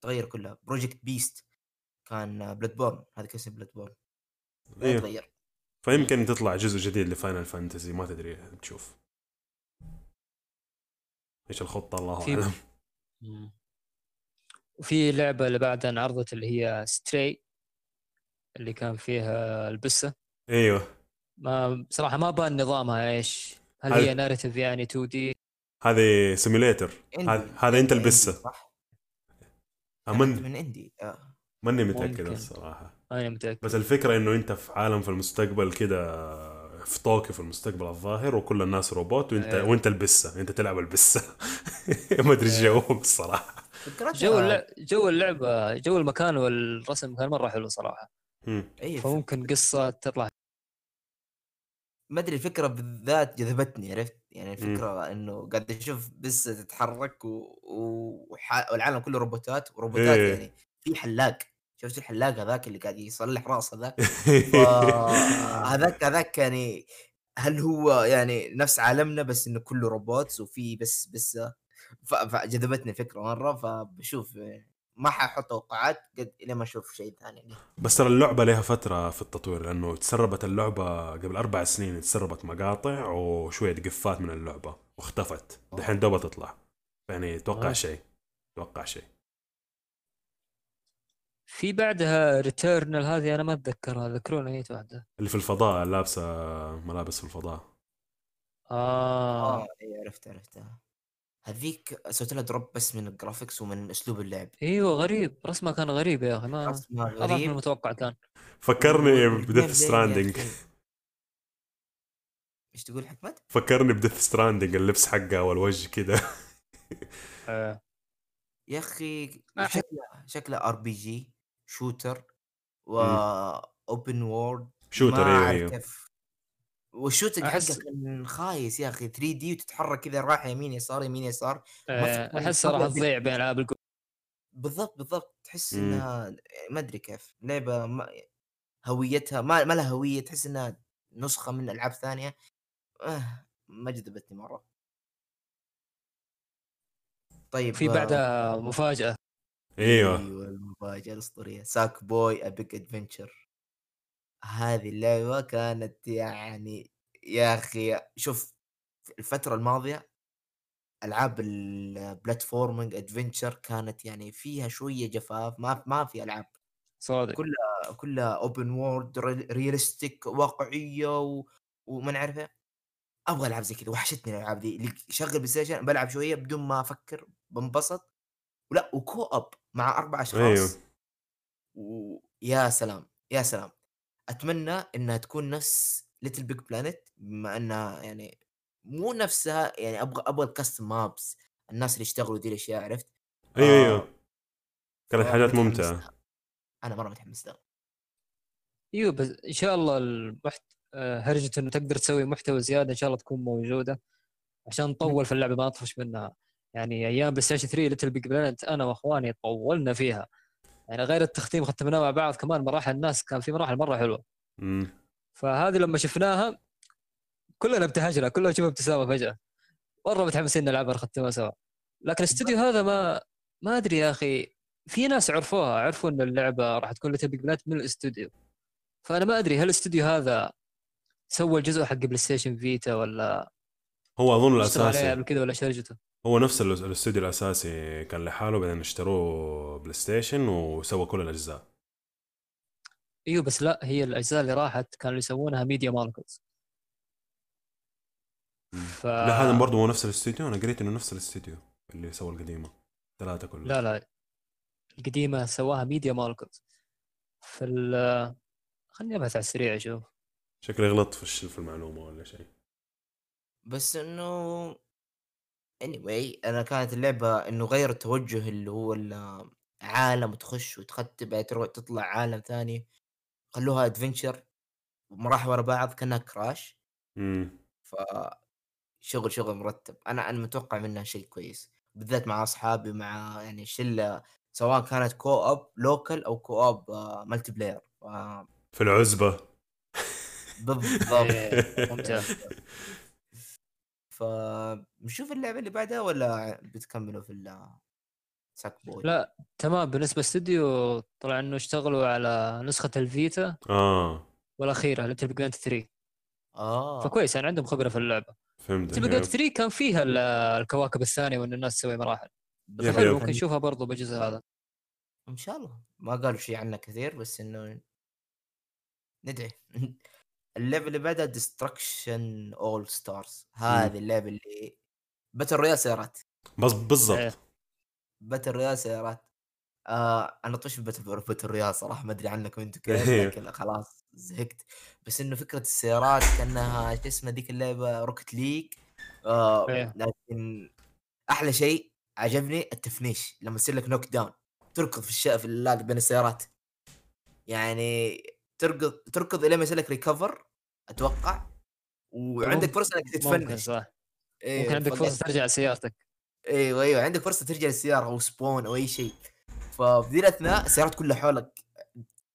تغير كلها Project Beast كان Bloodborne هذا كان اسم Bloodborne أيوه تغير. فيمكن تطلع جزء جديد ل Final Fantasy ما تدري تشوف. إيش الخطة الله في- أعلم. وفي لعبة اللي بعدها انعرضت اللي هي Stray اللي كان فيها البسة. إيوه. ما بصراحه ما بان نظامها إيش. هل هل- هي narrative يعني 2D هذه simulator. هذا أنت البسة. صح. آه، من؟ من indie آه. ماني متأكد ممكن. الصراحة. أنا متأكد. بس الفكرة إنه أنت في عالم في المستقبل كده في طوكيو في المستقبل الظاهر وكل الناس روبوت وأنت إيه. وأنت البسة. أنت تلعب البسة. ما أدري إيه. الجو الصراحه فكرتها جو اللعب جو اللعبة جو المكان والرسم كان مرة حلو صراحة. ف- فممكن قصة تطلع. ما أدري الفكرة بالذات جذبتني عرفت؟ يعني الفكرة إنه قاعد أشوف بس تتحرك و... و... والعالم كله روبوتات وروبوتات إيه. يعني في حلاق. شفت الحلاق هذاك اللي قاعد يصلح راس هذاك فهذاك هذاك يعني هل هو يعني نفس عالمنا بس إنه كله روبوتس وفي بس بس فجذبتني الفكرة مرة فبشوف ما حاحط توقعات قد إلى ما أشوف شيء ثاني. بس ترى اللعبة لها فترة في التطوير لأنه تسربت اللعبة قبل أربع سنين تسربت مقاطع وشوية قفات من اللعبة واختفت. دحين دوبها تطلع. يعني توقع آه. شيء. توقع شيء. في بعدها Returnal هذه أنا ما أتذكرها ذكروني اي واحدة اللي في الفضاء لابسة ملابس في الفضاء. آه. آه اي عرفت عرفتها. هذيك سويت لها drop بس من ال graphics ومن أسلوب اللعب. إيوه غريب. رسمه كان غريب يا أخي ما رسمها اضعف من غريب. المتوقع كان. فكرني ب Death Stranding. إيش تقول حكمت؟ فكرني ب Death Stranding اللبس حقه والوجه كده. آه. يا أخي شكلها شكلها RPG shooter و open world shooter ما أيوه أيوه. وال shooting حقه أحس- كان خايس يا أخي 3D وتتحرك كذا رايح يمين يسار يمين يسار آه. أحس راح. تضيع بين ألعاب ال co... بالضبط بالضبط تحس. انها ما أدري كيف لعبة ما هويتها ما, ما لها هوية تحس إنها نسخة من ألعاب ثانية آه ما جذبتني مرة طيب في بعدها مفاجأة إيوه أيوه المفاجأة الأسطورية Sackboy A Big Adventure هذه اللعبة كانت يعني يا أخي شوف الفترة الماضية ألعاب ال platforming adventure كانت يعني فيها شوية جفاف ما ما في ألعاب صادق. كل- كلها open world realistic واقعية و... وما نعرفه أبغى العاب زي كذا وحشتني الألعاب دي اللي شغل PlayStation بلعب شوية بدون ما أفكر بنبسط. ولا و co-op مع أربع أشخاص. أيوه ويا سلام يا سلام. أتمنى إنها تكون نفس LittleBigPlanet بما إنها يعني مو نفسها يعني أبغى أبغى ال custom maps الناس اللي يشتغلوا دي الأشياء عرفت؟ أيوه آه، أيوه كانت حاجات ممتعة. لها. أنا مرة متحمس لها. أيوه بس إن شاء الله المحت... آه، هرجة إنه تقدر تسوي محتوى زيادة إن شاء الله تكون موجودة عشان نطول في اللعبة ما نطفش منها. يعني أيام PlayStation 3 LittleBigPlanet أنا وأخواني طولنا فيها. يعني غير التختيم ختمناه مع بعض كمان مراحل الناس كان في مراحل مرة حلوة. مم. فهذه لما شفناها كلنا ابتهجنا كلنا شوف ابتسامة فجأة. مرة متحمسين نلعبها نختمها سوا. لكن الاستوديو هذا ما ما أدري يا أخي في ناس عرفوها عرفوا إن اللعبة راح تكون Big Planet من الاستوديو. فأنا ما أدري هل الاستوديو هذا سوى الجزء حق PlayStation Vita ولا هو أظن الأساسي. قبل كذا ولا شرجته؟ هو نفس ال- الاستوديو الأساسي كان لحاله بعدين اشتروه PlayStation وسوى كل الأجزاء. إيوه بس لا هي الأجزاء اللي راحت كانوا يسوونها Media Molecule ف... لا هذا برضه هو نفس الاستوديو؟ أنا قريت إنه نفس الاستوديو اللي سوى القديمة ثلاثة كلهم لا لا القديمة سواها Media Molecule في ال خليني أبحث على السريع أشوف. شكلي غلط في في المعلومة ولا شيء. بس إنه anyway أنا كانت اللعبة إنه غير التوجه اللي هو العالم وتخش وتختم بعدين تروح تطلع عالم ثاني خلوها adventure مراحل ورا بعض كأنها Crash امم ف شغل شغل مرتب. أنا أنا متوقع منها شيء كويس. بالذات مع أصحابي مع يعني شلة سواء كانت co-op local أو co-op multiplayer ف... في العزبة. بالضبط. إيه، ممتاز. فنشوف اللعبة اللي بعدها ولا بتكملوا في ال Sack Boy لا تمام. بالنسبة للاستوديو طلع إنه اشتغلوا على نسخة ال Vita آه. والأخيرة LittleBigPlanet 3 آه. فكويس يعني عندهم خبرة في اللعبة. فهمت LittleBigPlanet 3 كان فيها ال- الكواكب الثانية وإن الناس تسوي مراحل. حلو. ممكن نشوفها برضو بالجزء هذا. إن شاء الله. ما قالوا شيء عنه كثير بس إنه ندعي. اللعبه اللي بعدها Destruction AllStars هذه اللعبة اللي battle royale سيارات. بس إيه. بالضبط battle royale سيارات. آه أنا طفشت battle royale صراحة ما أدري عنكم أنتم كيف إيه. لكن خلاص زهقت. بس إنه فكرة السيارات كأنها شو اسمها ذيك اللعبة Rocket League آه إيه. لكن أحلى شيء عجبني التفنيش. لما يصير لك knock down تركض في اللاق بين السيارات. يعني تركض تركض الين ما يصير لك recover أتوقع. وعندك ممكن- فرصة إنك ممكن تتفنش. صح. إيه، ممكن عندك فرصة ترجع لسيارتك. إيوه إيوه عندك فرصة ترجع للسيارة أو spawn أو أي شيء. ففي ذي الاثناء السيارات كلها حولك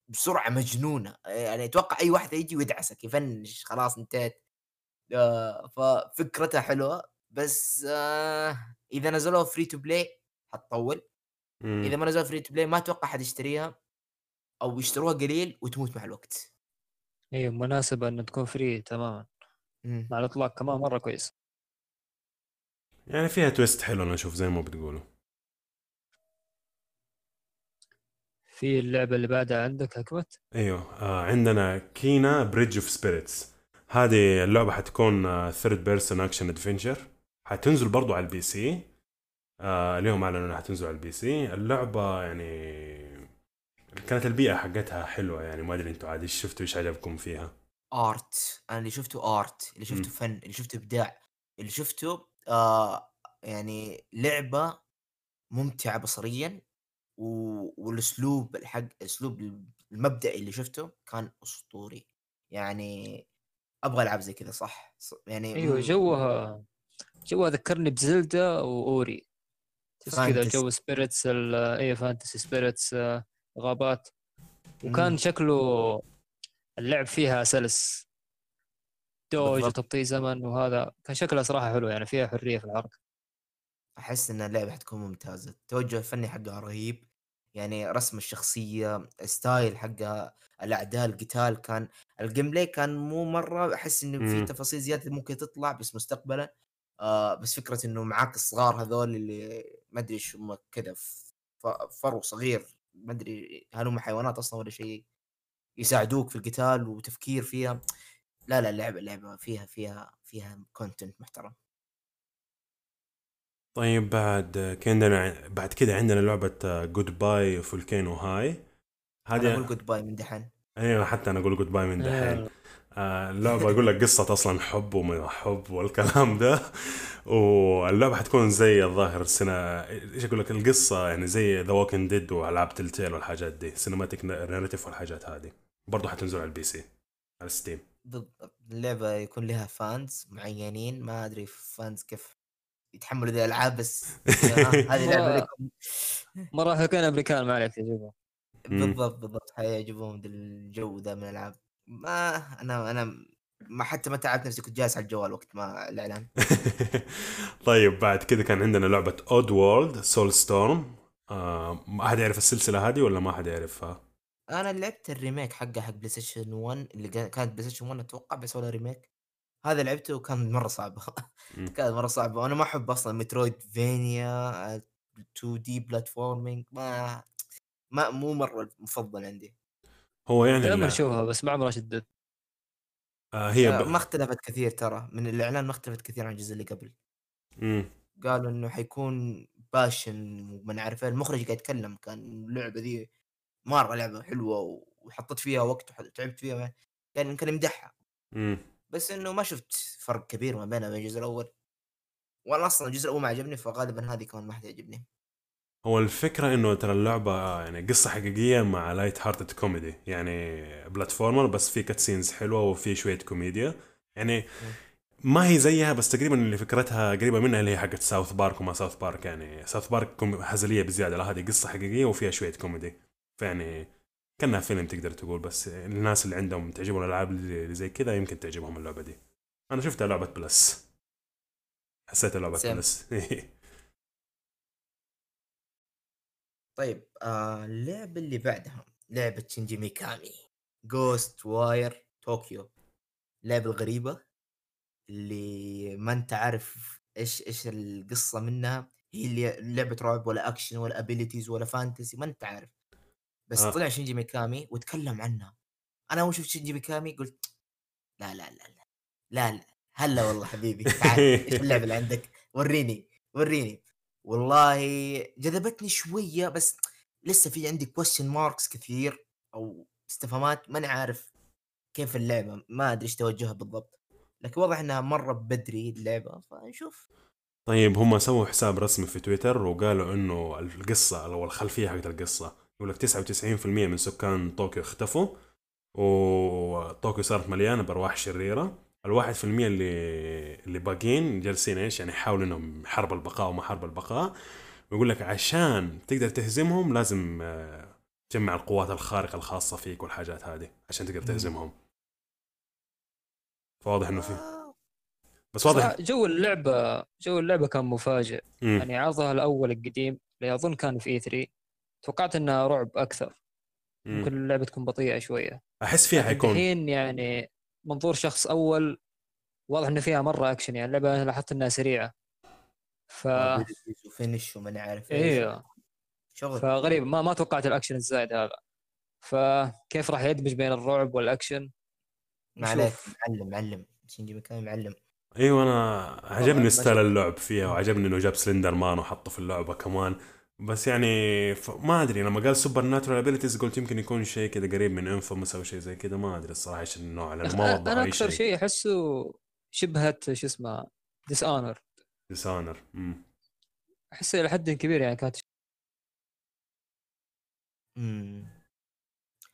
بسرعة مجنونة. يعني أتوقع أي واحد يجي ويدعسك يفنش خلاص انتهيت آه ففكرتها حلوة. بس آه إذا نزلوها free to play حتطول. إذا ما نزلوها free to play ما أتوقع حد يشتريها. أو يشتروها قليل وتموت مع الوقت. أيوه مناسبة انه تكون free تماما. مم. مع الإطلاق كمان مرة كويس. يعني فيها twist حلو أنا أشوف زي ما بتقولوا. في اللعبة اللي بعدها عندك حكمت أيوه آه عندنا Kena: Bridge of Spirits هذه اللعبة حتكون third person action adventure حتنزل برضو على ال PC. آه اليوم أعلنوا إنها حتنزل على ال PC. اللعبة يعني كانت البيئة حقتها حلوة يعني ما أدري أنتم عاد إيش شفتوا إيش عجبكم فيها؟ art أنا اللي شفته art اللي شفته مم. فن اللي شفته إبداع اللي شفته آه يعني لعبة ممتعة بصريا و... والأسلوب الحق أسلوب المبدئي اللي شفته كان أسطوري. يعني أبغى ألعب زي كذا صح؟ يعني أيوه جوها جوها ذكرني ب Zelda و Ori. كذا. جو spirits اي fantasy spirits آه، غابات. وكان مم. شكله اللعب فيها سلس. dodge. وتبطيء زمن وهذا كان شكلها صراحة حلو يعني فيها حرية في الحركه أحس إن اللعبة حتكون ممتازة. التوجه الفني حقها رهيب. يعني رسم الشخصية style حقها الأعداء القتال كان ال gameplay كان مو مرة أحس انه في. تفاصيل زيادة ممكن تطلع بس مستقبلا. آه بس فكرة إنه معاك الصغار هذول اللي ما أدري إيش هم كذا ف- فرو صغير. ما أدري هل هم حيوانات أصلا ولا شيء يساعدوك في القتال وتفكير فيها؟ لا لا اللعبه اللعبه فيها فيها فيها content محترم. طيب بعد كندنا بعد كده عندنا لعبة Goodbye Volcano High. أنا أقول هذه goodbye من دحين. أيوه حتى أنا أقول goodbye من دحين. آه، اللعبة أقول لك قصة أصلا حب وما حب والكلام ده. واللعبة حتكون زي الظاهر السنة إيش أقول لك؟ القصة يعني زي The Walking Dead وألعاب Telltale والحاجات دي cinematic narrative والحاجات هذه. برضه حتنزل على ال PC على Steam بالضبط. اللعبة يكون لها fans معينين ما أدري fans كيف يتحملوا ذي الألعاب بس آه، هذه لعبة. لكم. مراهقين أمريكان ما عليك. بالضبط بالضبط. حيعجبهم الجو ذا من الألعاب. ما أنا أنا ما حتى ما تعبت نفسي كنت جالس على الجوال وقت ما الإعلان. طيب بعد كده كان عندنا لعبة Oddworld Soulstorm ما أحد يعرف السلسلة هذه ولا ما أحد يعرفها؟ أنا لعبت ال remake حقه حق بلاي ستيشن 1 اللي كان- كانت بلاي ستيشن 1 أتوقع بس ولا remake. هذا لعبته وكان مرة صعبه. كانت مرة صعبة. وأنا ما أحب أصلا metroidvania 2D platforming ما ما مو مرة المفضل عندي. هو يعني دائما ال- اشوفها بس ما عمرها شدت آه هي آه، ب... ما اختلفت كثير ترى من الإعلان ما اختلفت كثير عن الجزء اللي قبل مم. قالوا إنه حيكون باشن وما نعرف إيه. المخرج قاعد يتكلم كان اللعبة ذي مرة لعبة حلوة وحطيت فيها وقت وتعبت فيها كان كان يمدحها مم. بس إنه ما شفت فرق كبير ما بينها وبين الجزء الأول وأنا أصلا الجزء الأول ما عجبني فغالبا هذه كمان ما حتعجبني هو الفكرة إنه ترى اللعبة يعني قصة حقيقية مع light hearted comedy يعني platformer بس في cutscenes حلوة وفي شوية كوميديا يعني ما هي زيها بس تقريبا اللي فكرتها قريبة منها اللي هي حقت South Park وما South Park يعني South Park هزلية بزيادة لا هذه قصة حقيقية وفيها شوية كوميدي فيعني كأنها فيلم تقدر تقول بس الناس اللي عندهم تعجبهم الألعاب اللي زي كذا يمكن تعجبهم اللعبة دي. أنا شفتها لعبة Plus. حسيتها لعبة Same. Plus. طيب آه اللعبة اللي بعدها لعبة شينجي ميكامي Ghostwire Tokyo اللعبه الغريبه اللي ما أنت عارف إيش إيش القصة منها. هي اللي لعبة رعب ولا اكشن ولا abilities ولا fantasy ما أنت عارف. بس آه. طلع شينجي ميكامي وتكلم عنها. أنا اول شفت شينجي ميكامي قلت لا لا لا لا لا لا هلا والله حبيبي تعال إيش اللعبة اللي عندك؟ وريني وريني. والله جذبتني شوية بس لسه في عندي question marks كثير أو استفهامات ماني عارف كيف اللعبة ما أدري إيش توجهها بالضبط. لكن واضح إنها مرة بدري اللعبة فنشوف. طيب هم سووا حساب رسمي في تويتر وقالوا إنه القصة أو الخلفية حقت القصة يقول لك 99% من سكان طوكيو اختفوا وطوكيو صارت مليانة بأرواح شريرة. الواحد في المية اللي اللي باقيين جالسين إيش؟ يعني يحاولوا إنهم حرب البقاء وما حرب البقاء. ويقول لك عشان تقدر تهزمهم لازم آه، تجمع القوات الخارقة الخاصة فيك والحاجات هذه عشان تقدر. تهزمهم. فواضح إنه في. آه، بس واضح جو اللعبة جو اللعبة كان مفاجئ. مم. يعني عرضها الأول القديم اللي أظن كان في اي 3 توقعت انها رعب أكثر. مم. ممكن اللعبة تكون بطيئة شوية. أحس فيها حيكون. الحين يعني منظور شخص أول واضح إن فيها مرة أكشن يعني اللعبة أنا لاحظت إنها سريعة. ف abilities و finish وماني عارف إيش. أيوه شغل. فغريب ما ما توقعت الأكشن الزايد هذا. فكيف راح يدمج بين الرعب والأكشن ما عليك. معلم معلم. شينجي ميكامي معلم. أيوه أنا عجبني style اللعب فيها وعجبني إنه جاب Slender Man وحطه في اللعبة كمان. بس يعني ف... ما أدري لما قال supernatural abilities قلت يمكن يكون شيء كذا قريب من Infamous أو شيء زي كذا ما أدري الصراحة إيش النوع لأنه ما وضحوا أنا أي أكثر شيء. أحسه شبهة شو اسمه Dishonored Dishonored احس إلى حد كبير يعني كانت مم.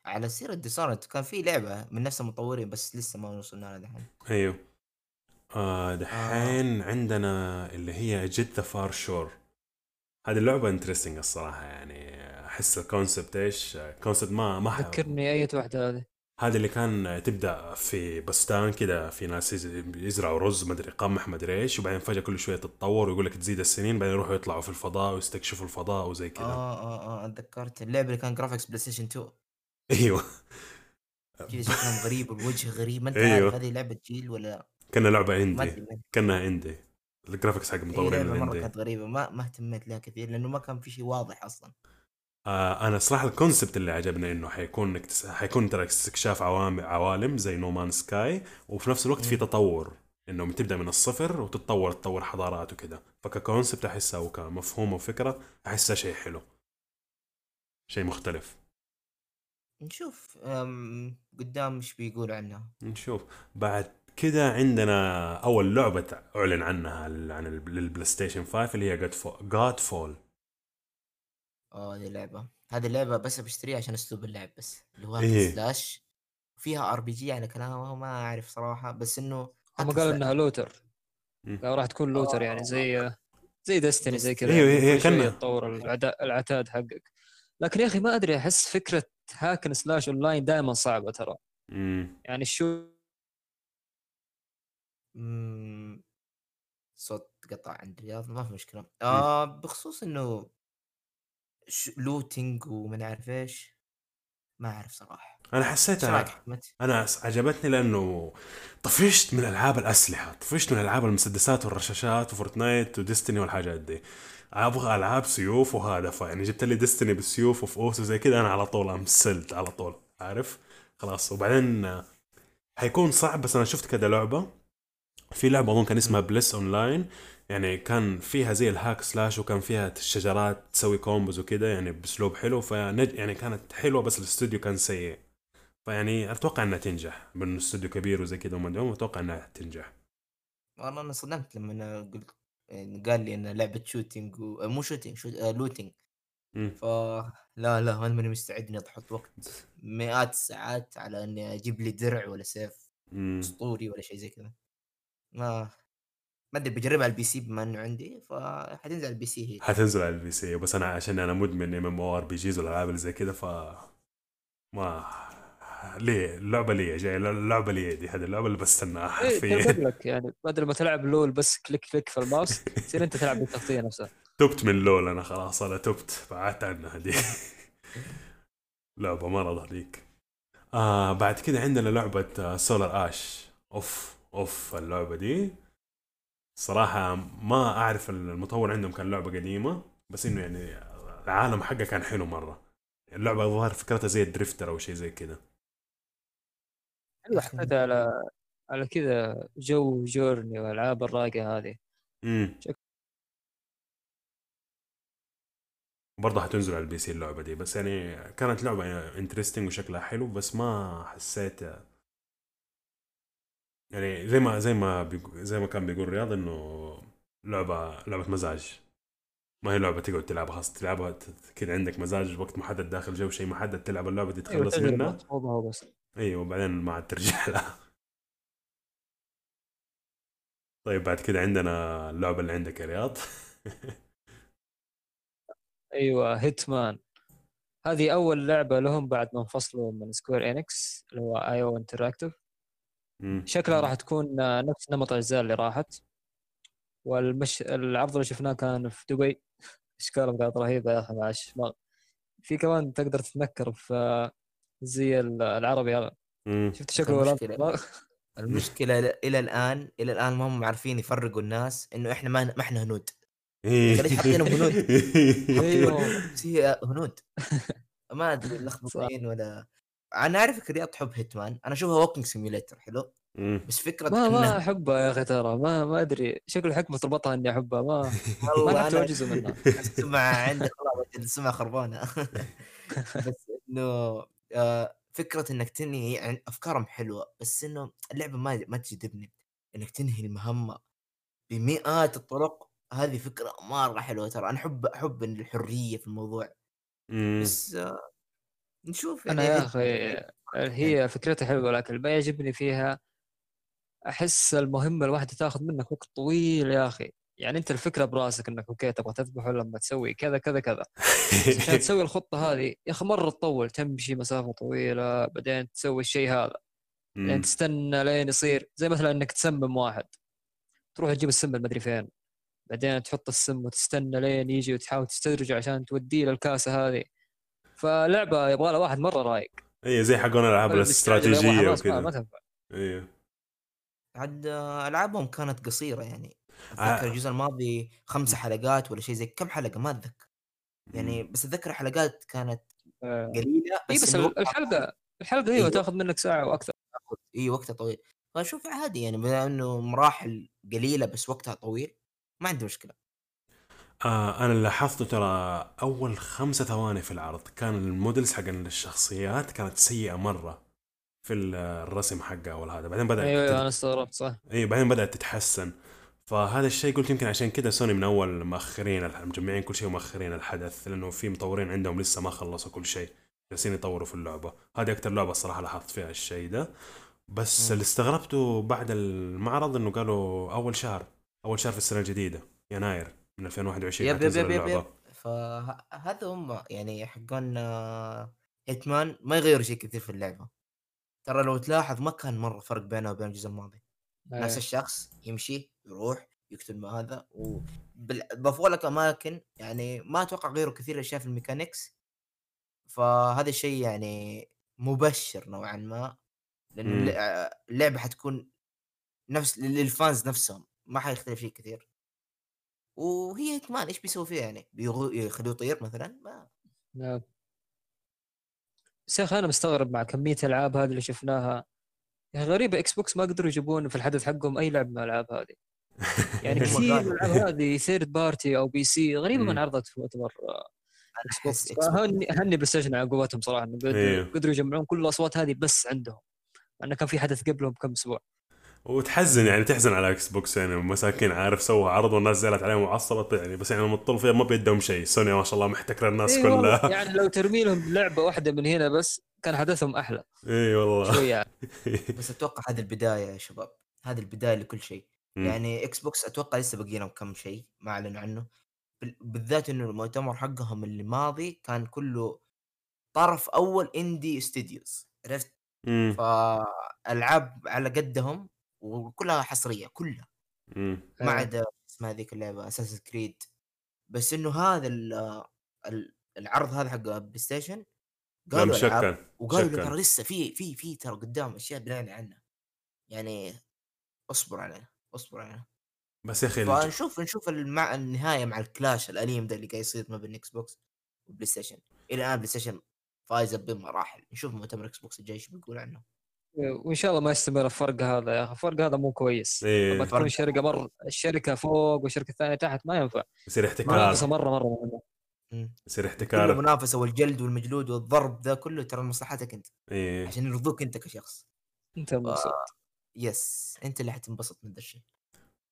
على سيرة Dishonored كان في لعبة من نفس المطورين بس لسه ما وصلنا لها دحين. أيوه. آه دحين عندنا اللي هي Jett The Far Shore هذه اللعبة interesting الصراحة يعني أحس ال concept إيش concept ما ما ذكرني أي واحدة هذه. هذا اللي كان تبدأ في بستان كده في ناس يز- يزرعوا رز مدري قمح مدري إيش وبعدين فجأة كل شوية تتطور ويقول لك تزيد السنين بعدين يروحوا يطلعوا في الفضاء ويستكشفوا الفضاء وزي كذا آه آه آه اتذكرت اللعبة اللي كان graphics PlayStation 2 أيوه. كذا شكلهم غريب والوجه غريب ما أنت أيوه. عارف هذه لعبة جيل ولا كنا لعبة من- كانها indie ال graphics حق هي مطورين مرة ال indie كانت غريبة ما ما اهتميت لها كثير لأنه ما كان في شيء واضح أصلا. آه أنا صراحة ال concept اللي عجبني إنه حيكون اكتس... حيكون ترى استكشاف عوالم عوالم زي No Man's Sky وفي نفس الوقت في. تطور. إنه تبدأ من الصفر وتتطور تطور حضارات وكذا. فك concept احسها وكمفهوم وفكره احسها شيء حلو. شيء مختلف. نشوف قدام إيش بيقولوا عنها نشوف. بعد كده عندنا أول لعبة أعلن عنها ال- عن ال- لل PlayStation 5 اللي هي God fall آه هذه اللعبة هذه اللعبة بس بشتريها عشان أسلوب اللعب بس اللي هو إيه. slash فيها RPG على كلامه ما أعرف صراحة بس إنه هم قالوا إنها looter. قالوا راح تكون looter يعني زي زي Destiny زي كذا يعني هي كأنها- تطور العتاد حقك. لكن يا أخي ما أدري أحس فكرة hack and slash online دائما صعبة ترى. يعني شو مم، صوت قطع عند رياض ما في مشكلة. آه بخصوص إنه ش- looting وما أعرف إيش. ما أعرف صراحة. أنا حسيتها أحمد؟ أنا س- عجبتني لأنه طفشت من ألعاب الأسلحة طفشت من ألعاب المسدسات والرشاشات و Fortnite و Destiny والحاجات دي. أبغى ألعاب سيوف وهذا فيعني جبت لي ديستني بالسيوف وفي أوس وزي كذا أنا على طول امسلت على طول عارف؟ خلاص. وبعدين حيكون صعب بس أنا شفت كذا لعبة. في لعبة اظن كان اسمها بلس اونلاين يعني كان فيها زي الهاك سلاش وكان فيها الشجرات تسوي كومبوز وكذا يعني بأسلوب حلو فنج يعني كانت حلوة بس الاستوديو كان سيء فيعني أتوقع إنها تنجح بأنه استوديو كبير وزي كذا ومدعوم أتوقع إنها تنجح والله أنا صدمت لما أنا قلت يعني قال لي إنها لعبة shooting و... آه، مو shooting shoot... آه looting. ف لا لا أنا ماني مستعد إني أحط وقت مئات الساعات على إني أجيب لي درع ولا سيف. أسطوري ولا شيء زي كذا ما ما أدري بجربها على ال PC بما إنه عندي فحتنزل على ال PC هي. حتنزل على ال PC بس أنا عشان أنا مدمن ام ام أو ار بي جيز والألعاب اللي زي كذا ف ما ليه؟ اللعبة لي جاي؟ اللعبة لي دي هذه اللعبة اللي بستناها إيه حرفيا. لك يعني بدل ما تلعب لول بس كليك كليك في الماوس تصير أنت تلعب بالتغطية نفسها. تبت من لول أنا خلاص أنا تبت بعدت عنها دي. لعبة مرة ذيك آه بعد كده عندنا لعبة سولار اش أوف. أوف اللعبة دي صراحة ما أعرف المطور عندهم كان لعبة قديمة بس إنه يعني العالم حقه كان حلو مرة. اللعبة ظهر فكرتها زي ال Drifter أو شيء زي كذا حلوة حطيتها على على كذا جو Journey والألعاب الرايقه هذه. امم برضه حتنزل على ال PC اللعبة دي بس يعني كانت لعبة interesting وشكلها حلو بس ما حسيت يعني زي ما زي ما بيقو- زي ما كان بيقول رياض إنه لعبه لعبة مزاج. ما هي لعبة تقعد تلعبها خلاص تلعبها كده عندك مزاج وقت محدد داخل جو شيء محدد تلعب اللعبة دي أيوه تخلص تجربة، منها. أيوه وبعدين ما عاد ترجع لها طيب بعد كده عندنا اللعبة اللي عندك يا رياض. أيوه Hitman هذه أول لعبة لهم بعد ما انفصلوا من Square Enix اللي هو IO Interactive. شكلها راح تكون آه، نفس نمط الاجزاء اللي راحت. والمش العرض اللي شفناه كان في دبي. اشكالهم كانت رهيبة يا أخي معش ما- في كمان تقدر تتنكر في آه، زي ال- العربي هذا. شفت شكله ولا؟ المشكلة. ما- المشكلة إلى الآن إلى الآن ما هم عارفين يفرقوا الناس إنه إحنا ما ما إحنا هنود. إيه. ليش حاطينهم هنود؟ أيوه هنود. ما أدري ملخبطين ولا أنا اعرفك رياض تحب Hitman أنا اشوفها walking simulator حلو؟ مم. بس فكرة ما ما احبها يا أخي ترى. ما ما أدري. شكل حكمه تربطها إني احبها ما ما والله ولا جزء منها السمعه عندك والله السمعه خربانة. بس إنه آه، فكرة إنك تنهي يعني أفكارهم حلوة بس إنه اللعبة ما ما تجذبني. إنك تنهي المهمة بمئات الطرق هذه فكرة مرة حلوة ترى. أنا احب أحب الحرية في الموضوع. مم. بس آه، نشوف أنا يعني يا إذا- أخي هي فكرتها حلوة لكن اللي ما يعجبني فيها أحس المهمه الواحدة تاخذ منك وقت طويل يا أخي. يعني أنت الفكرة براسك إنك أوكي تبغى تذبحه لما تسوي كذا كذا كذا. عشان تسوي الخطة هذه يا أخي مرة تطول تمشي مسافة طويلة بعدين تسوي الشيء هذا. مم. تستنى لين يصير زي مثلا إنك تسمم واحد. تروح تجيب السم المدري فين. بعدين تحط السم وتستنى لين يجي وتحاول تستدرجه عشان توديه للكاسة هذه. فلعبة يبغى لها واحد مرة رايق. اي زي حقون الالعاب الاستراتيجيه ما وكذا. ما تنفع. أيوه عاد آه، ألعابهم كانت قصيرة يعني. آه. أتذكر الجزء الماضي خمسة حلقات ولا شيء زي كم حلقة؟ ما أتذكر. يعني بس أتذكر حلقات كانت آه. قليلة اي بس بس إنه الحلقة الحلقة أيوه أيوة. تاخذ منك ساعة وأكثر. اي وقتها طويل. فأشوف عادي يعني بما إنه مراحل قليلة بس وقتها طويل ما عندي مشكلة. آه أنا اللي لاحظته ترى أول خمسة ثواني في العرض كان ال models حق الشخصيات كانت سيئة مرة في ال- الرسم حقها ولا هذا بعدين بدأت أيوه تت- أيوه أنا استغربت صح. اي بعدين بدأت تتحسن. فهذا الشيء قلت يمكن عشان كذا سوني من أول مأخرين مجمعين كل شيء ومأخرين الحدث لأنه في مطورين عندهم لسه ما خلصوا كل شيء جالسين يطوروا في اللعبة. هذه أكثر لعبة الصراحة لاحظت فيها الشيء ده. بس مم. اللي استغربته بعد المعرض إنه قالوا أول شهر أول شهر في السنة الجديدة يناير. من 2021 yep yep yep yep, yep. فهذا هم يعني حقون آه، Hitman ما يغيروا شيء كثير في اللعبة ترى لو تلاحظ ما كان مرة فرق بينه وبين الجزء الماضي نفس إيه. الشخص يمشي يروح يقتل مع هذا وضافوا لك أماكن يعني ما أتوقع غيروا كثير اشياء في ال mechanics فهذا الشيء يعني مبشر نوعا ما. الل- اللعبة حتكون نفس لل fans نفسهم ما حيختلف شيء كثير وهي كمان إيش بيسوي فيها يعني؟ بيغو- يخلوه يطير مثلا؟ ما. نعم بس يا أخي أنا مستغرب مع كمية الالعاب هذه اللي شفناها. يا غريبة إكس بوكس ما قدروا يجيبون في الحدث حقهم أي لعبة من الألعاب هذه. يعني كثير. من الألعاب هذه third party أو PC غريبه ما. انعرضت في مؤتمر إكس بوكس هني هني بلاي ستيشن على قوتهم صراحة إنه قدروا إيه. قدروا يجمعون كل الأصوات هذه بس عندهم مع إنه كان في حدث قبلهم بكم أسبوع. وتحزن يعني تحزن على إكس بوكس يعني مساكين عارف سووا عرض والناس زعلت عليهم وعصبت يعني بس يعني تطل فيها ما بيدهم شيء. سوني ما شاء الله محتكرة الناس إيه كلها. يعني لو ترمي لهم لعبة واحدة من هنا بس كان حدثهم أحلى. اي والله. شوية. يعني. بس أتوقع هذه البداية يا شباب هذه البداية لكل شيء. يعني إكس بوكس أتوقع لسه باقي لهم كم شيء ما اعلنوا عنه. بال- بالذات إنه المؤتمر حقهم اللي ماضي كان كله طرف أول indie studios عرفت. فألعاب على قدهم وكلها حصرية كلها. مم. ما آه. عدا اسمها هذيك اللعبة Assassin's Creed بس إنه هذا ال- ال- العرض هذا حق بلاي ستيشن قالوا العاب وقالوا. ترى لسه في في في ترى قدام أشياء بنعلن عنها يعني اصبر علينا اصبر علينا بس يا أخي فنشوف نشوف المع... النهاية مع الكلاش الأليم ده اللي قاعد يصير ما بين إكس بوكس وبلاي ستيشن إلى الآن بلاي ستيشن فايزة بمراحل. نشوف مؤتمر إكس بوكس الجاي إيش بيقول عنه. وإن شاء الله ما يستمر الفرق هذا يا أخي. الفرق هذا مو كويس. إيه. لما تكون. الشركة مره الشركة فوق والشركة الثانية تحت ما ينفع. يصير منافسه احتكار مرة مرة مهمه مم. يصير احتكار. المنافسة والجلد والمجلود والضرب ده كله ترى لمصلحتك أنت. إيه. عشان يرضوك أنت كشخص. أنت مبسوط yes. أنت اللي حتنبسط من ذا الشيء.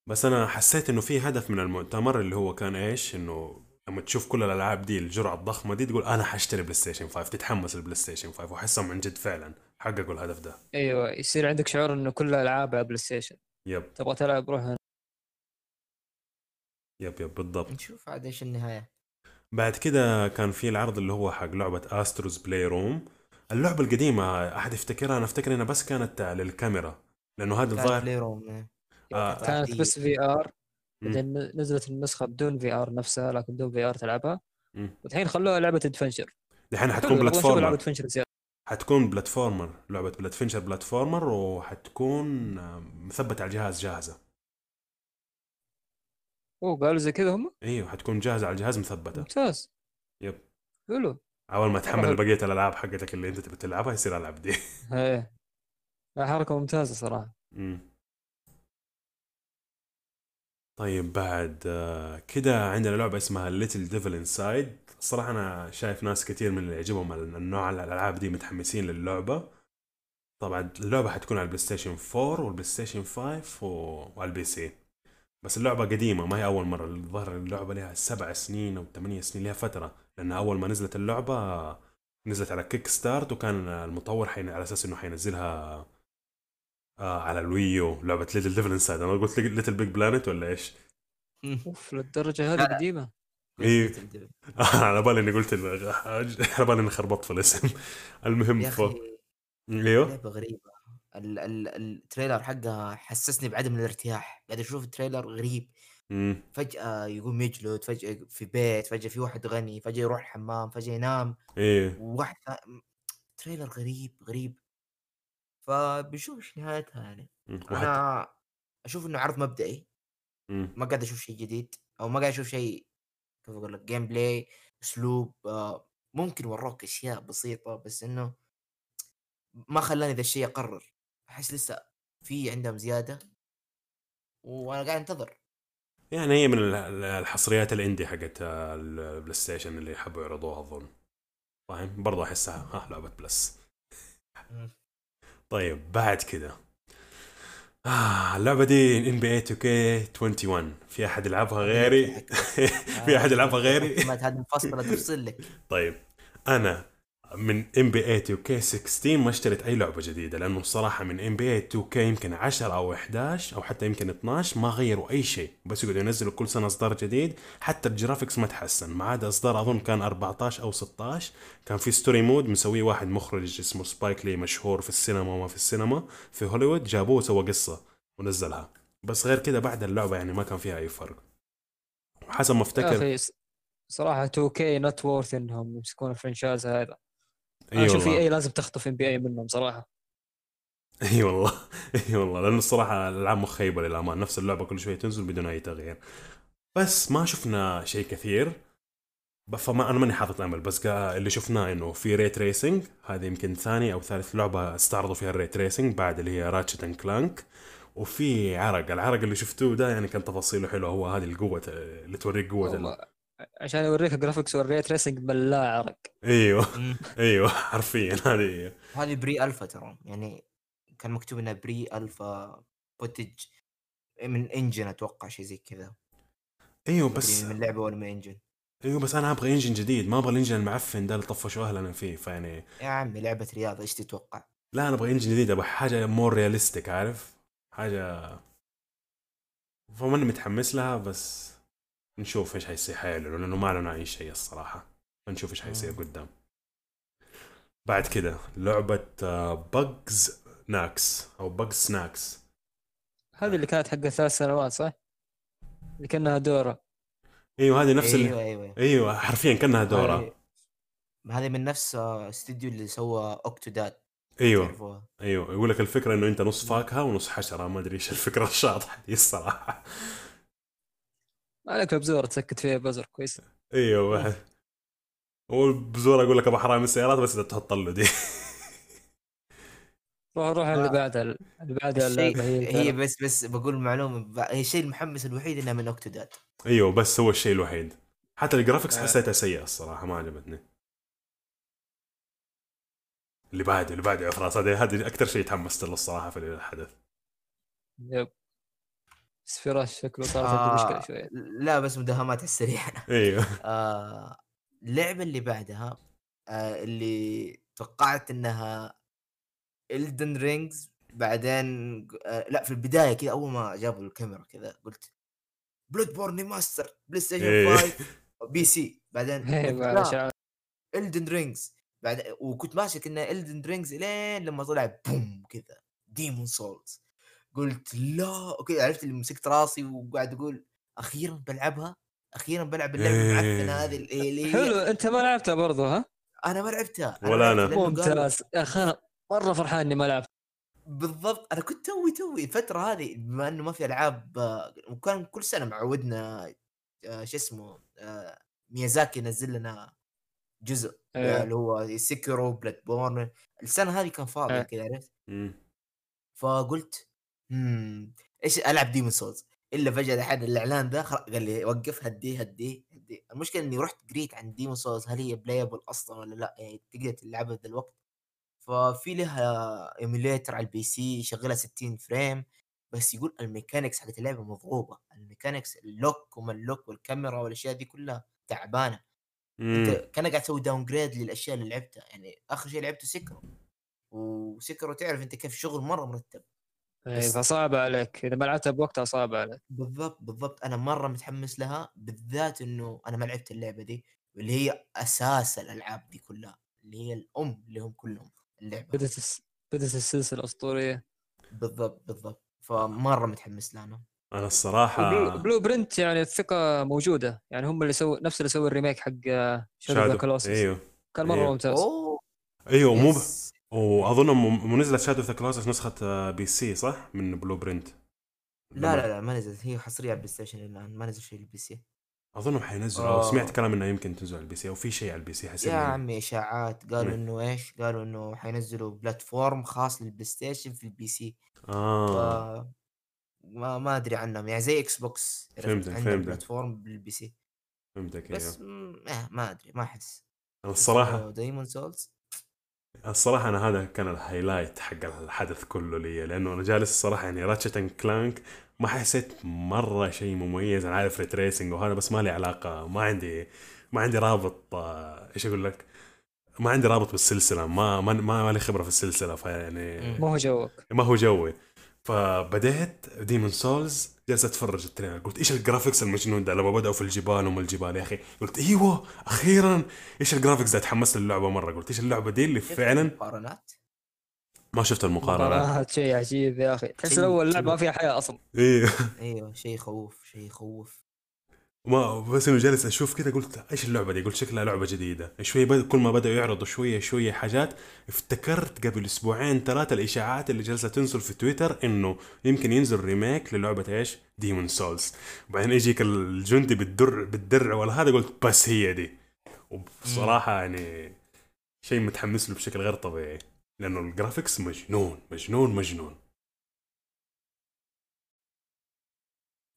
بس أنا حسيت إنه في هدف من المؤتمر اللي هو كان إيش؟ إنه لما تشوف كل الألعاب دي الجرعة الضخمة دي تقول أنا حاشتري بلاي ستيشن 5 تتحمس البلاي ستيشن 5 واحسهم عن جد فعلا. حققوا الهدف ده. أيوه يصير عندك شعور إنه كل على بلاي ستيشن yep. تبغى تلعب روح. هنا. yep yep بالضبط. نشوف عاد إيش النهاية. بعد كده كان في العرض اللي هو حق لعبة Astro's Playroom اللعبة القديمة أحد يفتكرها؟ أنا أفتكر إنها بس كانت للكاميرا لأنه هذا الظاهر Playroom آه. كانت بس VR. بعدين نزلت النسخة بدون VR نفسها لكن بدون VR تلعبها. والحين خلوها لعبة adventure دحين حتكون نشوف لعبة adventure حتكون platformer لعبة platventure platformer وحتكون مثبتة على الجهاز جاهزة. أوه قالوا زي كذا هم؟ إيوه حتكون جاهزة على الجهاز مثبتة. ممتاز. yep. حلو. أول ما تحمل. بقية الألعاب حقتك اللي أنت تبي تلعبها يصير العب دي. إيه. لا، حركة ممتازة صراحة. مم. طيب بعد آه، كده عندنا لعبة اسمها Little Devil Inside الصراحة أنا شايف ناس كتير من اللي يعجبهم النوع الألعاب دي متحمسين للعبة. طبعا اللعبة حتكون على البلاي ستيشن 4 والبلاي ستيشن 5 و- وعلى ال PC. بس اللعبة قديمة ما هي أول مرة. الظاهر اللعبة لها سبع سنين أو ثمانية سنين لها فترة. لأن أول ما نزلت اللعبة نزلت على Kickstart وكان المطور حين على أساس إنه حينزلها آه على ال Wii U لعبة Little Devil Inside أنا قلت LittleBigPlanet ولا إيش؟ أوف للدرجة هذه. قديمة. إيه. على بالي إني قلت على بالي إني خربطت في الاسم. المهم يا ف... أخي إيوه. لعبة غريبة. ال ال ال trailer حقها حسسني بعدم الارتياح. قاعد أشوف ال trailer غريب. مم. فجأة يقوم يجلد فجأة في بيت فجأة في واحد غني فجأة يروح الحمام فجأة ينام. إيه. وواحد trailer غريب غريب. فبنشوف إيش نهايتها يعني. مم. أنا أشوف إنه عرض مبدئي. مم. ما قاعد أشوف شيء جديد أو ما قاعد أشوف شيء كيف أقول لك gameplay أسلوب آه، ممكن وروك أشياء بسيطة بس إنه ما خلاني ذا الشيء أقرر. أحس لسه في عندهم زيادة. وأنا قاعد أنتظر. يعني هي من ال- الحصريات ال indie حقت البلاي ستيشن اللي حبوا يعرضوها اظن فاهم؟ برضو أحسها ها لعبة plus. طيب بعد كده. آه اللعبة دي NBA 2K 21 في أحد يلعبها غيري؟ في أحد يلعبها غيري؟ ما هذه مفصله تفصل لك. طيب أنا من NBA 2K 16 ما اشتريت أي لعبة جديدة لأنه الصراحة من NBA 2K يمكن 10 أو 11 أو حتى يمكن 12 ما غيروا أي شيء بس يقعدوا ينزلوا كل سنة إصدار جديد حتى ال graphics ما تحسن ما عدا إصدار أظن كان 14 أو 16 كان في story mode مسويه واحد مخرج اسمه سبايك لي مشهور في السينما وما في السينما في هوليوود جابوه وسوى قصة ونزلها بس غير كده بعد اللعبة يعني ما كان فيها أي فرق. حسب ما أفتكر صراحة 2K not worth إنهم يمسكون ال franchise هذا. أنا اي أشوف والله. اي لازم تخطف NBA منهم صراحة. أي والله. أي والله. لأنه الصراحة الألعاب مخيبه للآمال. نفس اللعبة كل شوية تنزل بدون أي تغيير. بس ما شفنا شيء كثير. فما أنا ماني حاطط أمل. بس قا- اللي شفناه إنه في ray tracing هذه يمكن ثاني أو ثالث لعبة استعرضوا فيها ال ray tracing بعد اللي هي Ratchet and Clank وفي عرق. العرق اللي شفتوه ده يعني كان تفاصيله حلوة. هو هذه القوة اللي توريك قوة عشان يوريك graphics وال ray tracing بلا عرق أيوه. أيوه حرفيا هذه هي. هذه pre-alpha ترى. يعني كان مكتوب إنها pre-alpha footage من engine أتوقع شيء زي كذا. أيوه بس بس من لعبة ولا من engine أيوه بس أنا أبغى engine جديد. ما أبغى ال engine المعفن ده اللي طفشوا اهلنا فيه فيعني يا عمي لعبة رياضة. إيش تتوقع؟ لا أنا أبغى engine جديد. أبغى حاجة more realistic عارف؟ حاجة فماني متحمس لها بس نشوف إيش حيصير حيعلنوا لأنه ما اعلنوا اي شيء الصراحة. نشوف إيش حيصير. قدام. بعد كده لعبة Bugsnax أو Bugsnax هذه اللي كانت حق ثلاث سنوات صح؟ اللي كأنها دورة. أيوه هذه نفس أيوه اللي... أيوه. أيوه حرفيا كأنها دورة. هذه- من نفس آه، استوديو اللي سوى اوكتوداد أيوه تعرفوها؟ أيوه. يقول لك الفكرة إنه أنت نص فاكهة ونص حشرة. ما أدري إيش الفكرة الشاطحه دي الصراحة. عليك بزور تسكت فيها بزر كويس. أيوه والبزور أقول لك أبو حرام السيارات بس إذا تحط له دي. روح روح اللي بعدها اللي بعدها هي هي بس بس بقول معلومة هي الشيء المحمس الوحيد إنها من اوكتوداد إيوه بس هو الشيء الوحيد. حتى ال graphics آه. حسيتها سيئة الصراحة ما عجبتني. اللي بعده اللي بعده يا فراس هذه أكثر شيء تحمست له الصراحة في الحدث. yep. بس فراس شكله صارت آه مشكلة شوية. لا بس مداهمات على السريع. أيوه. آه اللعبة اللي بعدها آه اللي توقعت إنها Elden Ring بعدين آه لا في البداية كذا أول ما جابوا الكاميرا كذا قلت Bloodborne remaster بلاي ستيشن إيه. 5 PC بعدين إيه،. Elden Ring بعد وكنت ماسك انه Elden Ring لين لما طلع boom كذا Demon's Souls قلت لا okay عرفت اللي مسكت راسي وقاعد أقول أخيرا بلعبها أخيرا بلعب اللعبة إيه. المعفنة هذه اللي هي حلو أنت ما لعبتها برضو ها؟ أنا ما لعبتها ولا أنا. لأنه قالوا- ممتاز يا أخي أنا مرة فرحان إني ما لعبت بالضبط أنا كنت توي توي الفترة هذه بما إنه ما في ألعاب وكان كل سنة معودنا آه، شو اسمه آه، ميازاكي ينزل لنا جزء إيه. آه، اللي هو Sekiro Bloodborne السنة هذه كان فاضي إيه. كذا عرفت. فقلت امم إيش ألعب Demon's Souls إلا فجأة الحين الإعلان ده خلاص قال لي وقف هديه هديه هديه. المشكلة إني رحت قريت عن Demon's Souls هل هي playable أصلا ولا لا؟ يعني تقدر تلعبها ذا الوقت. ففي لها emulator على ال PC يشغلها 60 frame بس يقول ال mechanics حقت اللعبة مضروبه ال mechanics ال look وما ال look والكاميرا والأشياء دي كلها تعبانة. كان قاعد تسوي downgrade للأشياء اللي لعبتها. يعني آخر شيء لعبته Sekiro و Sekiro تعرف أنت كيف شغل مرة مرتب. إيه، بس- فصعب عليك. إذا ما لعبتها بوقتها صعب عليك. بالضبط بالضبط. أنا مرة متحمس لها بالذات إنه أنا ما لعبت اللعبة دي واللي هي أساس الألعاب دي كلها اللي هي الأم اللي هم كلهم اللعبة. بدت الس... بدت السلسلة الأسطورية. بالضبط بالضبط. فمرة متحمس لها أنا. أنا الصراحة Blue, Bluepoint يعني الثقة موجودة. يعني هم اللي سووا نفس اللي سووا ال remake حق Shadow Colossus أيوه كان مرة أيوه. ممتاز. أوه! أيوه مو. وأظن منزلة Shadow the Colossus نسخة آه، PC صح؟ من Bluepoint لا لا لا ما نزلت. هي حصرية على البلاي ستيشن الآن. ما نزل شيء لل PC. اظنهم حينزلوا. أو آه. سمعت كلام إنه يمكن تنزل على ال PC أو في شيء على ال PC حسيت يا عمي إشاعات. قالوا. إنه إيش؟ قالوا إنه حينزلوا platform خاص للبلاي ستيشن في ال PC. آه. ف... ما ما أدري عنهم. يعني زي إكس بوكس؟ فهمتك- فهمتك. platform بال PC. فهمتك بس إيوه. مم، آه ما أدري ما أحس. الصراحة. Demon's Souls الصراحة أنا هذا كان ال highlight حق الحدث كله لي لأنه أنا جالس الصراحة يعني Ratchet and Clank ما حسيت مرة شيء مميز أنا عارف ray tracing وهذا بس ما لي علاقة ما عندي ما عندي رابط آه، إيش أقول لك؟ ما عندي رابط بالسلسلة ما ما ما, ما لي خبرة في السلسلة فيعني. مو هو جوك. ما هو جوي. فبديت Demon's Souls جالس أتفرج ال trailer. قلت إيش ال graphics المجنون ده؟ لما بدأوا في الجبال وما الجبال يا أخي. قلت إيوه أخيرا إيش ال graphics ده؟ تحمست للعبة مرة. قلت إيش اللعبة دي اللي فعلا مقارنات ما شفت المقارنة. مقارنات شيء عجيب يا أخي. تحس شيء- اول لعبه ما فيها حياة أصلا. إيه. إيوه شيء يخوف شيء يخوف. ما بس إنه جالس أشوف كذا قلت إيش اللعبة دي؟ قلت شكلها لعبة جديدة. شوي بد... كل ما بدأوا يعرضوا شوية شوية حاجات افتكرت قبل أسبوعين ثلاثة الإشاعات اللي جالسة تنزل في تويتر إنه يمكن ينزل remake للعبة إيش؟ Demon's Souls وبعدين يجيك الجندي بالدر بالدرع ولا هذا قلت بس هي دي. وبصراحة يعني شيء متحمس له بشكل غير طبيعي لأنه ال graphics مجنون مجنون مجنون.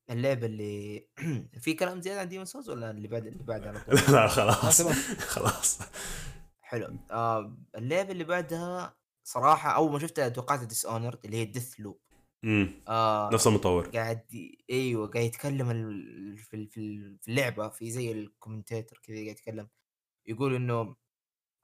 اللعبه اللي في كلام زيادة عن Demon's Souls ولا اللي بعد اللي بعد على طول؟ لا خلاص. خلاص. حلو. آه اللعبه اللي بعدها صراحة أول ما شفتها توقعت Dishonored اللي هي Deathloop امم آه نفس المطور. قاعد ي- أيوه قاعد يتكلم ال- في في ال- في اللعبة في زي ال commentator كذا قاعد يتكلم. يقول إنه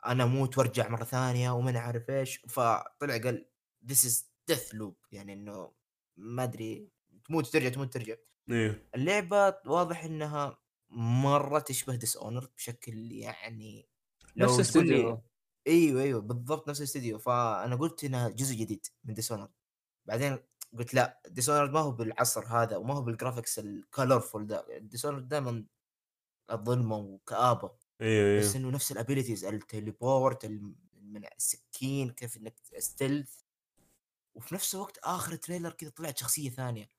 أنا أموت وأرجع مرة ثانية وما عارف إيش. فطلع قال this is Deathloop يعني إنه ما أدري تموت ترجع تموت ترجع إيه. اللعبة واضح إنها مرة تشبه Dishonored بشكل يعني نفس استوديو أيوه أيوه بالضبط نفس الاستديو. فأنا قلت إنها جزء جديد من Dishonored بعدين قلت لا Dishonored ما هو بالعصر هذا وما هو بال graphics ال colorful ده Dishonored دائما الظلمة وكآبة. إيه بس إيه إنه نفس ال abilities ال teleport من السكين كيف إنك stealth وفي نفس الوقت آخر trailer كذا طلعت شخصية ثانية.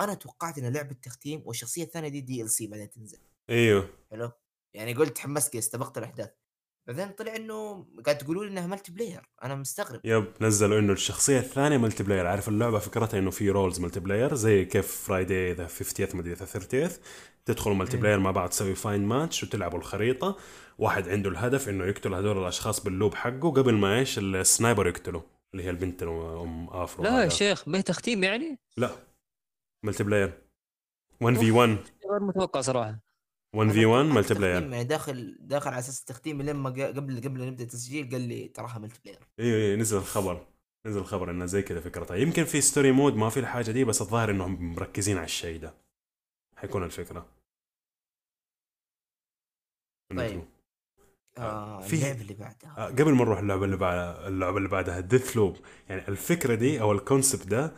أنا توقعت انها لعبة تختيم والشخصية الثانية دي DLC بعدين تنزل. أيوه. حلو؟ يعني قلت تحمست كذا استبقت الأحداث. بعدين طلع إنه قاعد تقولوا لي إنها multiplayer أنا مستغرب. yep نزلوا إنه الشخصية الثانية multiplayer عارف اللعبة فكرتها إنه في roles multiplayer زي كيف Friday the 50th مدري the 13th تدخلوا multi. player مع بعض تسوي find match وتلعبوا الخريطة. واحد عنده الهدف إنه يقتل هذول الأشخاص بال loop حقه قبل ما إيش ال sniper يقتله اللي هي البنت أم afro لا يا. شيخ ما هي تختيم يعني؟ لا. multiplayer 1 في 1 غير متوقع صراحة. 1 في 1 multiplayer يعني داخل داخل على أساس التختيم لما قبل قبل نبدأ التسجيل قال لي تراها ملتي بلاير أيوه أيوه نزل الخبر. نزل الخبر إنه زي كذا فكرتها يمكن في story mode ما في الحاجة دي بس الظاهر إنهم مركزين على الشيء ده. حيكون الفكرة. طيب. آه في- اللعبة اللي بعدها. آه، قبل ما نروح اللعبة اللي بعدها اللعبة اللي بعدها ديث لوب يعني الفكرة دي أو الكونسبت ده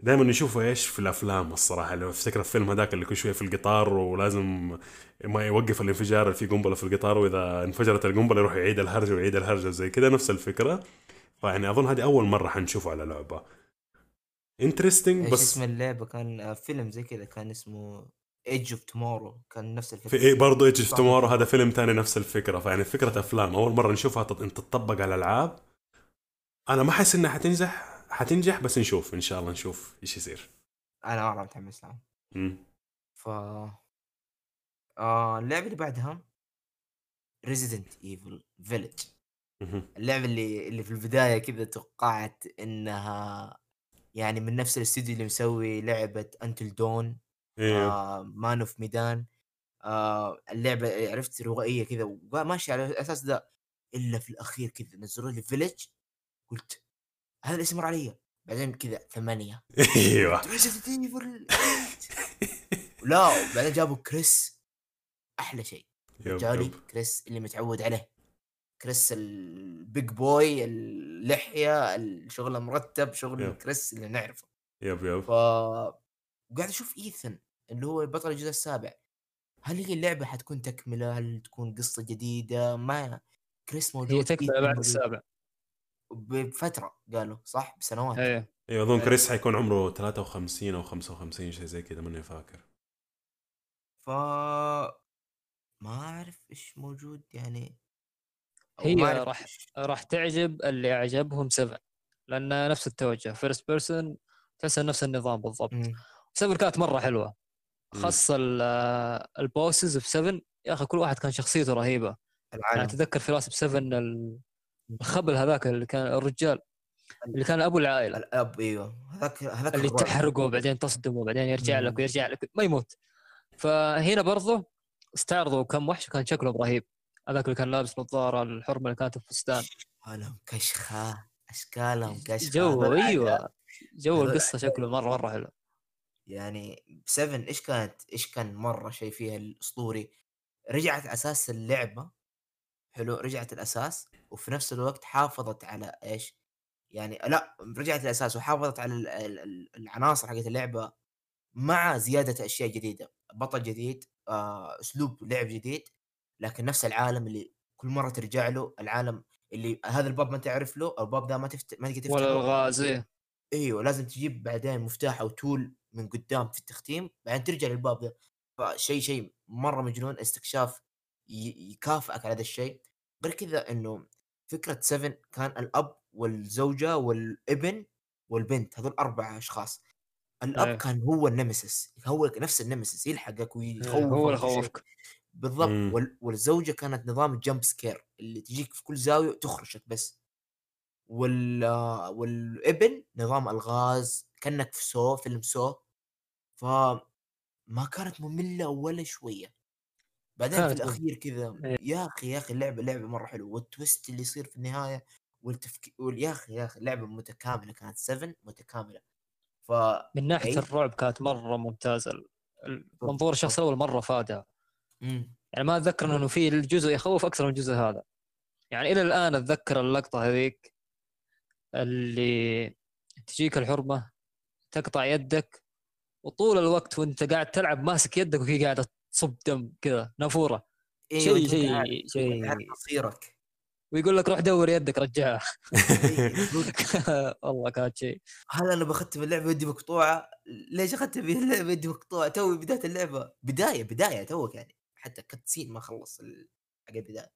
دائما نشوفه إيش في الأفلام الصراحة. لو افتكر الفيلم هذاك اللي كل شوية في القطار ولازم ما يوقف الانفجار اللي فيه قنبلة في القطار وإذا انفجرت القنبلة يروح يعيد الهرجة ويعيد الهرجة زي كذا نفس الفكرة. فيعني أظن هذه أول مرة حنشوفه على لعبة. interesting بس اسم اللعبة؟ كان آه فيلم زي كذا كان اسمه Edge of Tomorrow كان نفس الفكرة. في إيه برضه Edge of. Tomorrow هذا فيلم تاني نفس الفكرة. فيعني فكرة أفلام أول مرة نشوفها تط- تطبق على العاب أنا ما أحس إنها حتنجح. حتنجح بس نشوف إن شاء الله نشوف إيش يصير. أنا مره متحمس لها. ف آه اللعبة اللي بعدها Resident Evil Village. اللعبة اللي اللي في البداية كذا توقعت إنها يعني من نفس الاستوديو اللي مسوي لعبة Until Dawn Man of Medan آه اللعبة عرفت روائية كذا وماشي على الاساس ده إلا في الأخير كذا نزلوا لي Village قلت هذا الاسم مر علي بعدين كذا ثمانية. إيوه. Resident Evil. 8. لا بعدين جابوا كريس أحلى شيء. yep. كريس اللي متعود عليه. كريس ال big boy اللحية الشغل مرتب شغل yep. كريس اللي نعرفه. yep yep. ف قاعد أشوف إيثن اللي هو بطل الجزء السابع. هل هي اللعبة حتكون تكملة؟ هل تكون قصة جديدة؟ ما كريس موجود هي تكمله بعد. السابع. بفترة قالوا صح؟ بسنوات. إيه. أيوه أظن كريس حيكون عمره 53 أو 55 شيء زي كذا ماني فاكر. ف ما أعرف إيش موجود يعني. هي راح- راح تعجب اللي عجبهم 7 لأن نفس التوجه first person تحسها نفس النظام بالضبط. 7 كانت مرة حلوة. خاصه ال- ال bosses في 7 يا أخي كل واحد كان شخصيته رهيبة. يعني العالم. اتذكر في راس ب 7 ال- الخبل هذاك اللي كان الرجال اللي كان أبو العائلة. الأب إيوه. هذاك هذاك اللي. تحرقه وبعدين تصدمه وبعدين يرجع مم. لك ويرجع لك ما يموت. فهنا برضه استعرضوا كم وحش وكان شكلهم رهيب. هذاك اللي كان لابس نظارة الحرمة اللي كانت في فستان اشكالهم كشخة. أشكالهم كشخة. جو هذول أيوه. جو القصة شكله مره مرة حلو. يعني 7 إيش كانت إيش كان مرة شيء فيها الأسطوري؟ رجعت أساس اللعبة. حلو رجعت الأساس وفي نفس الوقت حافظت على إيش يعني لا رجعت الأساس وحافظت على ال- ال- ال- العناصر حقت اللعبة مع زيادة أشياء جديدة بطل جديد آه، أسلوب لعب جديد لكن نفس العالم اللي كل مرة ترجع له العالم اللي هذا الباب ما تعرف له الباب ده ما تفت... ما تقدر تفتحه ولا الغاز إيه. أيوه لازم تجيب بعدين مفتاح أو تول من قدام في التختيم بعدين ترجع للباب ده فشيء شيء مرة مجنون استكشاف يكافئك على هذا الشيء. غير كذا إنه فكرة 7 كان الأب والزوجة والابن والبنت هذول أربع أشخاص. الأب إيه. كان هو ال Nemesis هو نفس النمسيس يلحقك ويخوفك هو اللي وكل شيء. خوفك بالضبط. مم. وال... والزوجة كانت نظام ال jump scare اللي تجيك في كل زاوية وتخرشك بس. وال والابن نظام ألغاز كأنك في Saw فيلم Saw. فما كانت مملة ولا شوية. بعدين في الأخير كذا إيه. يا أخي يا أخي اللعبة لعبه مرة حلوة. والتويست اللي يصير في النهاية والتفكير وال- يا أخي يا أخي لعبه متكاملة كانت 7 متكاملة. ف من ناحية إيه. الرعب كانت مرة ممتازة. المنظور الشخص الأول مرة فادها. يعني ما أتذكر إنه في الجزء يخوف أكثر من الجزء هذا. يعني إلى الآن أتذكر اللقطة هذيك اللي تجيك الحرمة تقطع يدك وطول الوقت وأنت قاعد تلعب ماسك يدك وهي قاعدة تصب دم كذا نافورة. أيوه شيء شيء شيء مصيرك ويقول لك روح دور يدك رجعها. إيه، والله كانت شيء. هل أنا بختم اللعبة ودي مقطوعة؟ ليش اختم اللعبة ودي مقطوعة؟ توي بداية اللعبة. بداية بداية توك يعني. حتى كتسين ما خلص ال- حق البداية.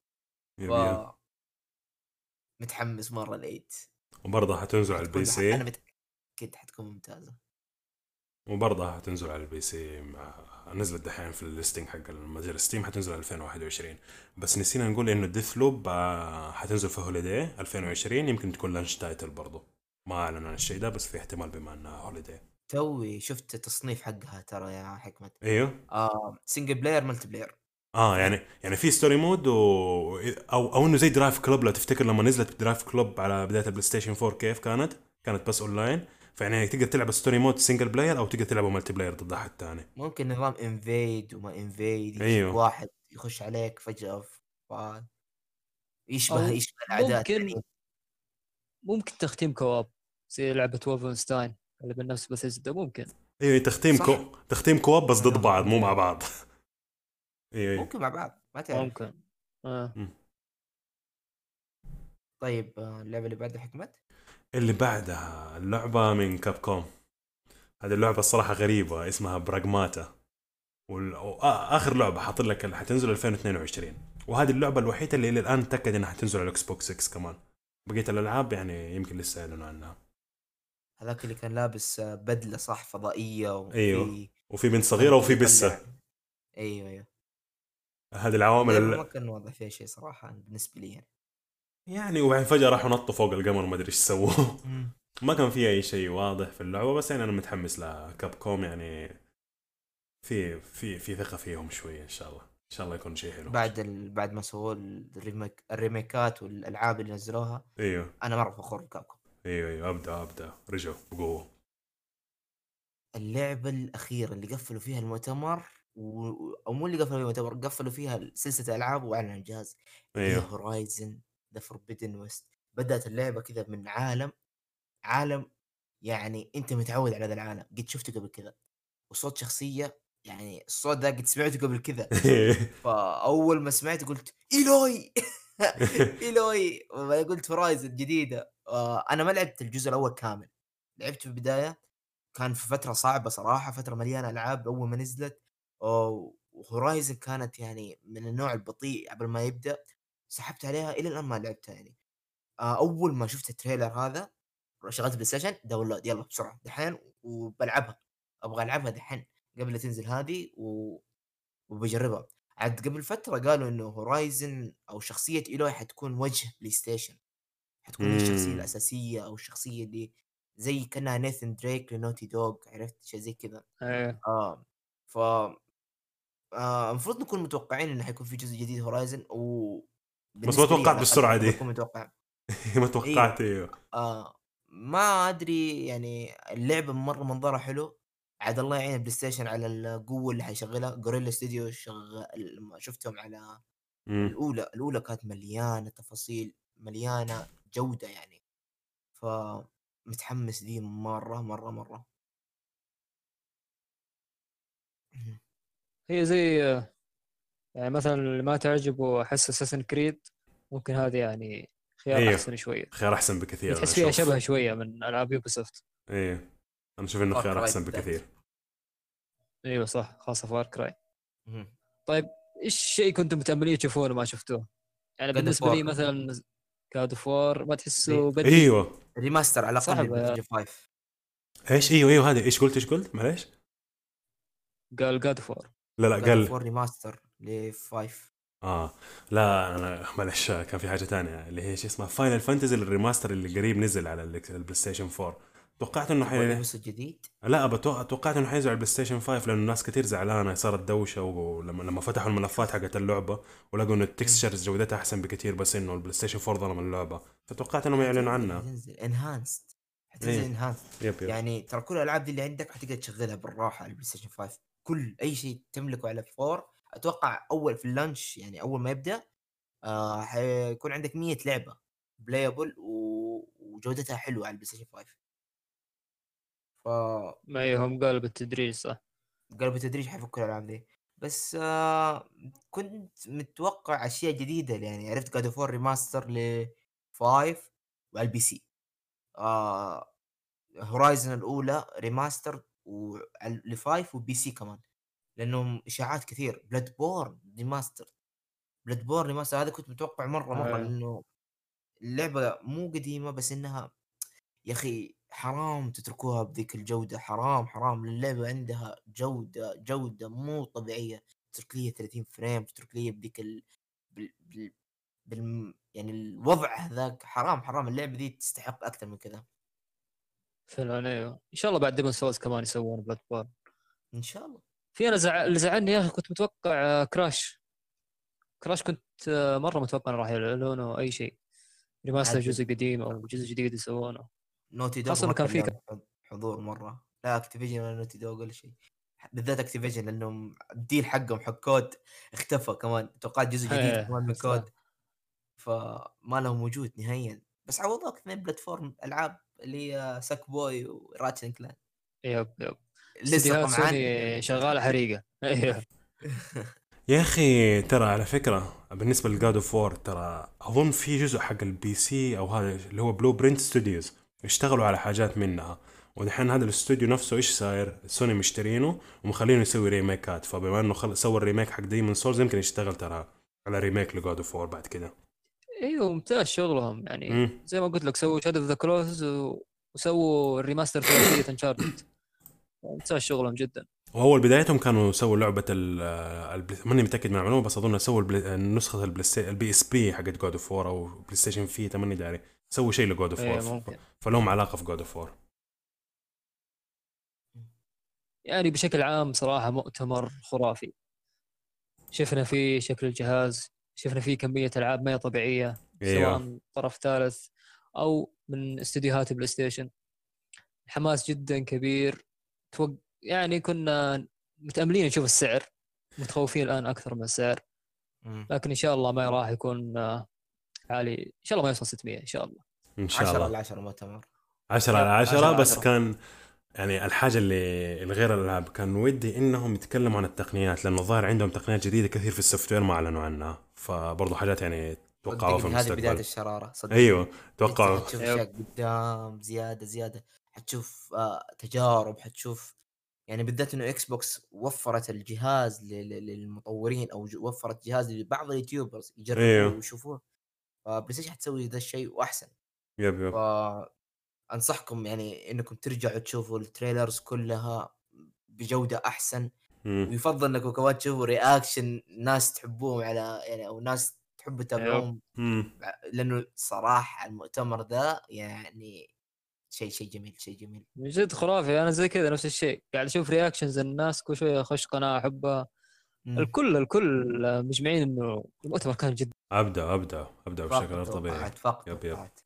yep. متحمس مرة لقيت وبرضه حتنزل على ال PC. أنا متأكد حتكون ممتازة. وبرضه حتنزل على ال PC مع- نزلت دحين في ال listing حق المتجر Steam حتنزل 2021 بس نسينا نقول إنه Deathloop حتنزل في holiday 2020 يمكن تكون launch title برضه. ما أعلن عن الشيء ده بس في احتمال بما إنها holiday توي شفت التصنيف حقها ترى يا حكمت أيوه. آه single player multiplayer آه يعني يعني في story mode و... أو أو إنه زي Driveclub لو تفتكر لما نزلت Driveclub على بداية البلاي ستيشن 4 كيف كانت؟ كانت بس اونلاين فيعني تقدر تلعب story mode single player أو تقدر تلعبه multiplayer ضد أحد ثاني. ممكن نظام invade وما انفيد أيوه. واحد يخش عليك فجأة ف... يشبه يشبه الأعداء ممكن التانيين. ممكن تختيم co-op زي لعبة Wolfenstein اللي من نفس بثيسدا ممكن. أيوه تختيم صح. co... تختيم co-op بس ضد بعض مو مع بعض. أيوه أيوه. ممكن مع بعض ما تعرف. ممكن. آه. طيب آه، اللعبة اللي بعدها حكمت اللي بعدها اللعبة من Capcom هذه اللعبة الصراحة غريبة اسمها Pragmata وال... آخر لعبة حاط لك اللي حتنزل 2022 وهذه اللعبة الوحيدة اللي إلى الآن تأكد إنها حتنزل على ال Xbox 6 كمان. بقية الألعاب يعني يمكن لسه يعلنوا عنها. هذاك اللي كان لابس بدلة صح فضائية وفي أيوه. وفي بنت صغيرة وفي بسة. أيوه أيوه. هذه العوامل ما. كان واضح فيها شيء صراحة بالنسبة لي يعني. يعني وبعدين فجأة راحوا نطوا فوق القمر ما أدري إيش سووا. ما كان في أي شيء واضح في اللعبة بس يعني أنا متحمس ل Capcom يعني في في في ثقة فيهم شوية إن شاء الله. إن شاء الله يكون شيء حلو. بعد ال... بعد ما سووا ال remake... الريميكات والألعاب اللي نزلوها أيوه. أنا مره فخور ب Capcom أيوه أيوه. أبدأ أبدأ. رجعوا بقوة. اللعبة الأخيرة اللي قفلوا فيها المؤتمر و... أو مو اللي قفلوا فيها المؤتمر قفلوا فيها سلسلة ألعاب وأعلنوا انجاز أيوه. Horizon The Forbidden West بدأت اللعبة كذا من عالم عالم يعني أنت متعود على هذا العالم. قد شفته قبل كذا. وصوت شخصية يعني الصوت ده قد سمعته قبل كذا. فأول ما سمعته قلت Aloy! Aloy! قلت Horizon جديدة. آه، أنا ما لعبت الجزء الأول كامل. لعبت في البداية. كان في فترة صعبة صراحة فترة مليانة ألعاب أول ما نزلت. و Horizon كانت يعني من النوع البطيء قبل ما يبدأ. سحبت عليها إلى الآن ما لعبتها يعني. آه، أول ما شفت ال trailer هذا شغلت بلاي ستيشن download يلا بسرعة دحين وبلعبها. أبغى ألعبها دحين قبل لا تنزل هذه و... وبجربها. عاد قبل فترة قالوا إنه Horizon أو شخصية Aloy حتكون وجه بلاي ستيشن. حتكون هي الشخصية. الأساسية أو الشخصية اللي زي كأنها Nathan Drake ل Naughty Dog عرفت؟ شيء زي كذا. إيه آه ف آه، المفروض نكون متوقعين إنه حيكون في جزء جديد Horizon و بس ما توقعت بالسرعة دي. متوقع. ما توقعت أيوه آه ما أدري يعني اللعبه مرة منظرها حلو. عاد الله يعين البلاي ستيشن على القوة اللي حيشغلها. Guerrilla استوديو شغل لما شفتهم على مم. الأولى الأولى كانت مليانة تفاصيل مليانة جودة يعني. ف متحمس دي مرة مرة مرة. هي زي يعني مثلا اللي ما تعجبه أحس Assassin's Creed ممكن هذه يعني خيار أيوه. أحسن شوية خيار أحسن بكثير تحس فيها. شبه شوية من ألعاب Ubisoft إيه أنا أشوف إنه خيار أحسن. بكثير أيوه صح خاصة Far Cry. طيب إيش شيء كنتم متأملين تشوفونه ما شفتوه؟ يعني بالنسبة لي. مثلا God of War ما تحسه بدري أيوه remaster على الأقل صعب. من بلاي 5 إيش أيوه أيوه هذه إيش قلت إيش قلت معليش قال God of War لا لا قال of War remaster ل 5 آه. لا أنا معلش كان في حاجة تانية اللي هي شو اسمها Final Fantasy ال remaster اللي قريب نزل على ال- البلاي ستيشن 4 توقعت إنه حي... الجديد لا توقعت إنه حينزل على البلاي ستيشن 5 لأنه الناس كثير زعلانة صارت دوشة ولما لما فتحوا الملفات حقت اللعبة ولقوا إنه ال textures جودتها أحسن بكثير بس إنه البلاي ستيشن 4 ظلم اللعبة. فتوقعت إنهم يعلنوا عنها. حتنزل enhanced حتنزل. enhanced yep yep. يعني ترى كل الألعاب دي اللي عندك حتقدر تشغلها بالراحة على البلاي ستيشن 5 كل أي شيء تملكه على 4 أتوقع أول في ال launch يعني أول ما يبدأ آه حيكون عندك 100 لعبة playable و... وجودتها حلوة على البلاي ستيشن 5 ف ما هي هم قالوا بالتدريج صح؟ قالوا بالتدريج حيفكوا الالعاب دي بس آه كنت متوقع أشياء جديدة يعني. عرفت God of War remaster ل 5 وعلى ال PC آه Horizon الأولى remaster ل 5 و PC كمان. لأنهم إشاعات كثير. Bloodborne remaster Bloodborne remaster هذا كنت متوقع مرة مرة آه. لأنه اللعبة مو قديمة بس إنها يا أخي حرام تتركوها بذيك الجودة حرام حرام. اللعبه عندها جودة جودة مو طبيعية. تترك لي 30 frame تترك لي بذيك ال... بال... بال... بال... يعني الوضع هذاك حرام حرام. اللعبة دي تستحق أكثر من كذا. فعلا أيوه. إن شاء الله بعد Demon's Souls كمان يسوون Bloodborne إن شاء الله. في أنا زع... اللي زعلني يا أخي كنت متوقع آه، Crash. Crash كنت آه، مرة متوقع إنه راح يعلنونه أي شيء. remaster. جزء قديم أو جزء جديد يسوونه Naughty Dog إنه كان في لهم حضور مرة. لا Activision ولا Naughty Dog ولا شيء. بالذات Activision لأنهم ال deal حقهم حق COD اختفى كمان. توقعت جزء جديد إيه، كمان من. COD. فما له وجود نهائيا. بس عوضوك اثنين platform ألعاب اللي هي Sackboy و Ratchet & Clank yep yep. لسه سوني شغاله حريقة. أيوه. يا أخي ترى على فكرة بالنسبة ل God of War ترى أظن في جزء حق ال PC أو هذا اللي هو Bluepoint Studios اشتغلوا على حاجات منها. ودحين هذا الاستوديو نفسه إيش صاير؟ سوني مشترينه ومخلينه يسوي ريميكات. فبما إنه خل... سوى ال remake حق Demon's Souls يمكن يشتغل ترى على remake ل God of War بعد كده. أيوه ممتاز شغلهم. يعني مم. زي ما قلت لك سووا Shadow of the Colossus وسووا ال remaster ثلاثيه Uncharted ممتاز شغلهم جدا. واول بدايتهم كانوا سووا لعبة ال البلاي... ماني متأكد من المعلومة بس أظن سووا البلاي... نسخة البلاي ستي... ال PSP حقت God of War أو بلاي ستيشن Vita ماني داري سووا شيء ل God of War ممكن. فلهم علاقة في God of War يعني بشكل عام صراحة مؤتمر خرافي. شفنا فيه شكل الجهاز شفنا فيه كمية ألعاب ما هي طبيعية إيوه. سواء طرف ثالث أو من استديوهات بلاي ستيشن. حماس جدا كبير. توق... يعني كنا متأملين نشوف السعر متخوفين الآن أكثر من السعر. لكن إن شاء الله ما راح يكون آه، عالي. إن شاء الله ما يوصل 600 إن شاء الله. إن شاء 10 الله. على 10 مؤتمر. 10 على 10 10 بس 10. كان يعني الحاجة اللي الغير الألعاب كان ودي إنهم يتكلموا عن التقنيات لأنه الظاهر عندهم تقنيات جديدة كثير في ال software ما أعلنوا عنها. فبرضه حاجات يعني توقعوها في صدقني هذه بداية المستقبل. الشرارة صدق أيوه توقعوا. أيوه. اشياء قدام زيادة زيادة. حتشوف آه تجارب حتشوف يعني بالذات إنه إكس بوكس وفرت الجهاز للمطورين أو وفرت جهاز لبعض اليوتيوبرز يجربوه أيوه. ويشوفوه فبلاي ستيشن حتسوي ذا الشيء واحسن yep yep انصحكم يعني إنكم ترجعوا تشوفوا ال trailers كلها بجودة أحسن مم. ويفضل انكم كمان تشوفوا reaction ناس تحبوهم على يعني أو ناس تحبوا تتابعوهم مم. لأنه صراحة المؤتمر ذا يعني شيء شيء جميل شيء جميل. من جد خرافي أنا زي كذا نفس الشيء. قاعد أشوف reactions الناس كل شوية أخش قناة أحبها. الكل الكل مجمعين إنه المؤتمر كان جدا ابدا ابدا ابدا بشكل غير طبيعي. فاق yep، yep. توقعات.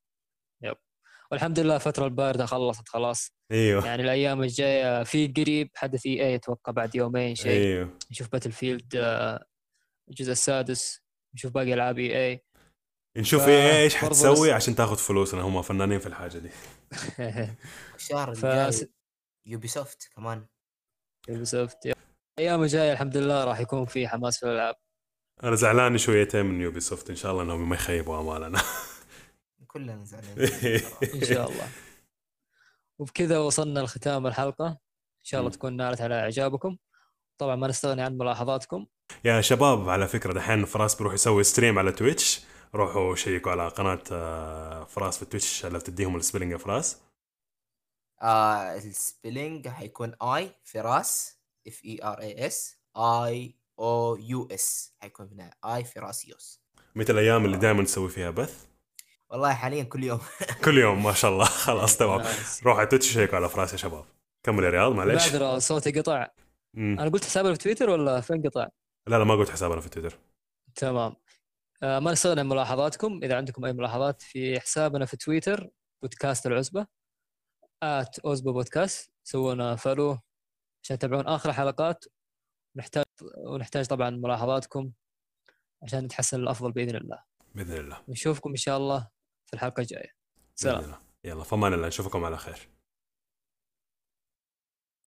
والحمد لله الفترة الباردة خلصت خلاص. أيوه. يعني الأيام الجاية في قريب حدث إي اي أتوقع بعد يومين شيء. أيوه. نشوف باتل فيلد آه، الجزء السادس نشوف باقي ألعاب إي اي نشوف ف- إيه إيش حتسوي بس- عشان تاخذ فلوسنا هم فنانين في الحاجة دي. الشهر ف الجاي يوبي سوفت كمان يوبيسوفت الأيام الجاية الحمد لله راح يكون في حماس في الألعاب. أنا زعلان شويتين من يوبي سوفت إن شاء الله إنهم ما يخيبوا أمالنا. كلنا زعلانين. إن شاء الله. وبكذا وصلنا لختام الحلقة. إن شاء الله. تكون نالت على إعجابكم. طبعا ما نستغني عن ملاحظاتكم. يا شباب على فكرة دحين فراس بيروح يسوي stream على تويتش روحوا شيكوا على قناة آه، فراس في تويتش اللي بتديهم ال spelling يا فراس. آه ال spelling حيكون e فراس F I R A S E O U S حيكون هنا اي فراس يوس. مثل الأيام اللي دائما نسوي فيها بث؟ والله حاليا كل يوم. كل يوم ما شاء الله. خلاص تمام. روحوا على تويتش شيكوا على فراس يا شباب. كمل يا رياض معلش معذره صوتي قطع. مم. أنا قلت حسابي في تويتر ولا فين قطع؟ لا لا ما قلت حسابنا في تويتر. تمام. آه ما نستغني عن ملاحظاتكم. إذا عندكم أي ملاحظات في حسابنا في تويتر بودكاست العزبة at اوزبو بودكاست سوونا follow عشان تتابعون آخر الحلقات ونحتاج ونحتاج طبعا ملاحظاتكم عشان نتحسن الافضل بإذن الله. بإذن الله. نشوفكم إن شاء الله في الحلقة الجاية. سلام. يلا فمان الله. نشوفكم على خير.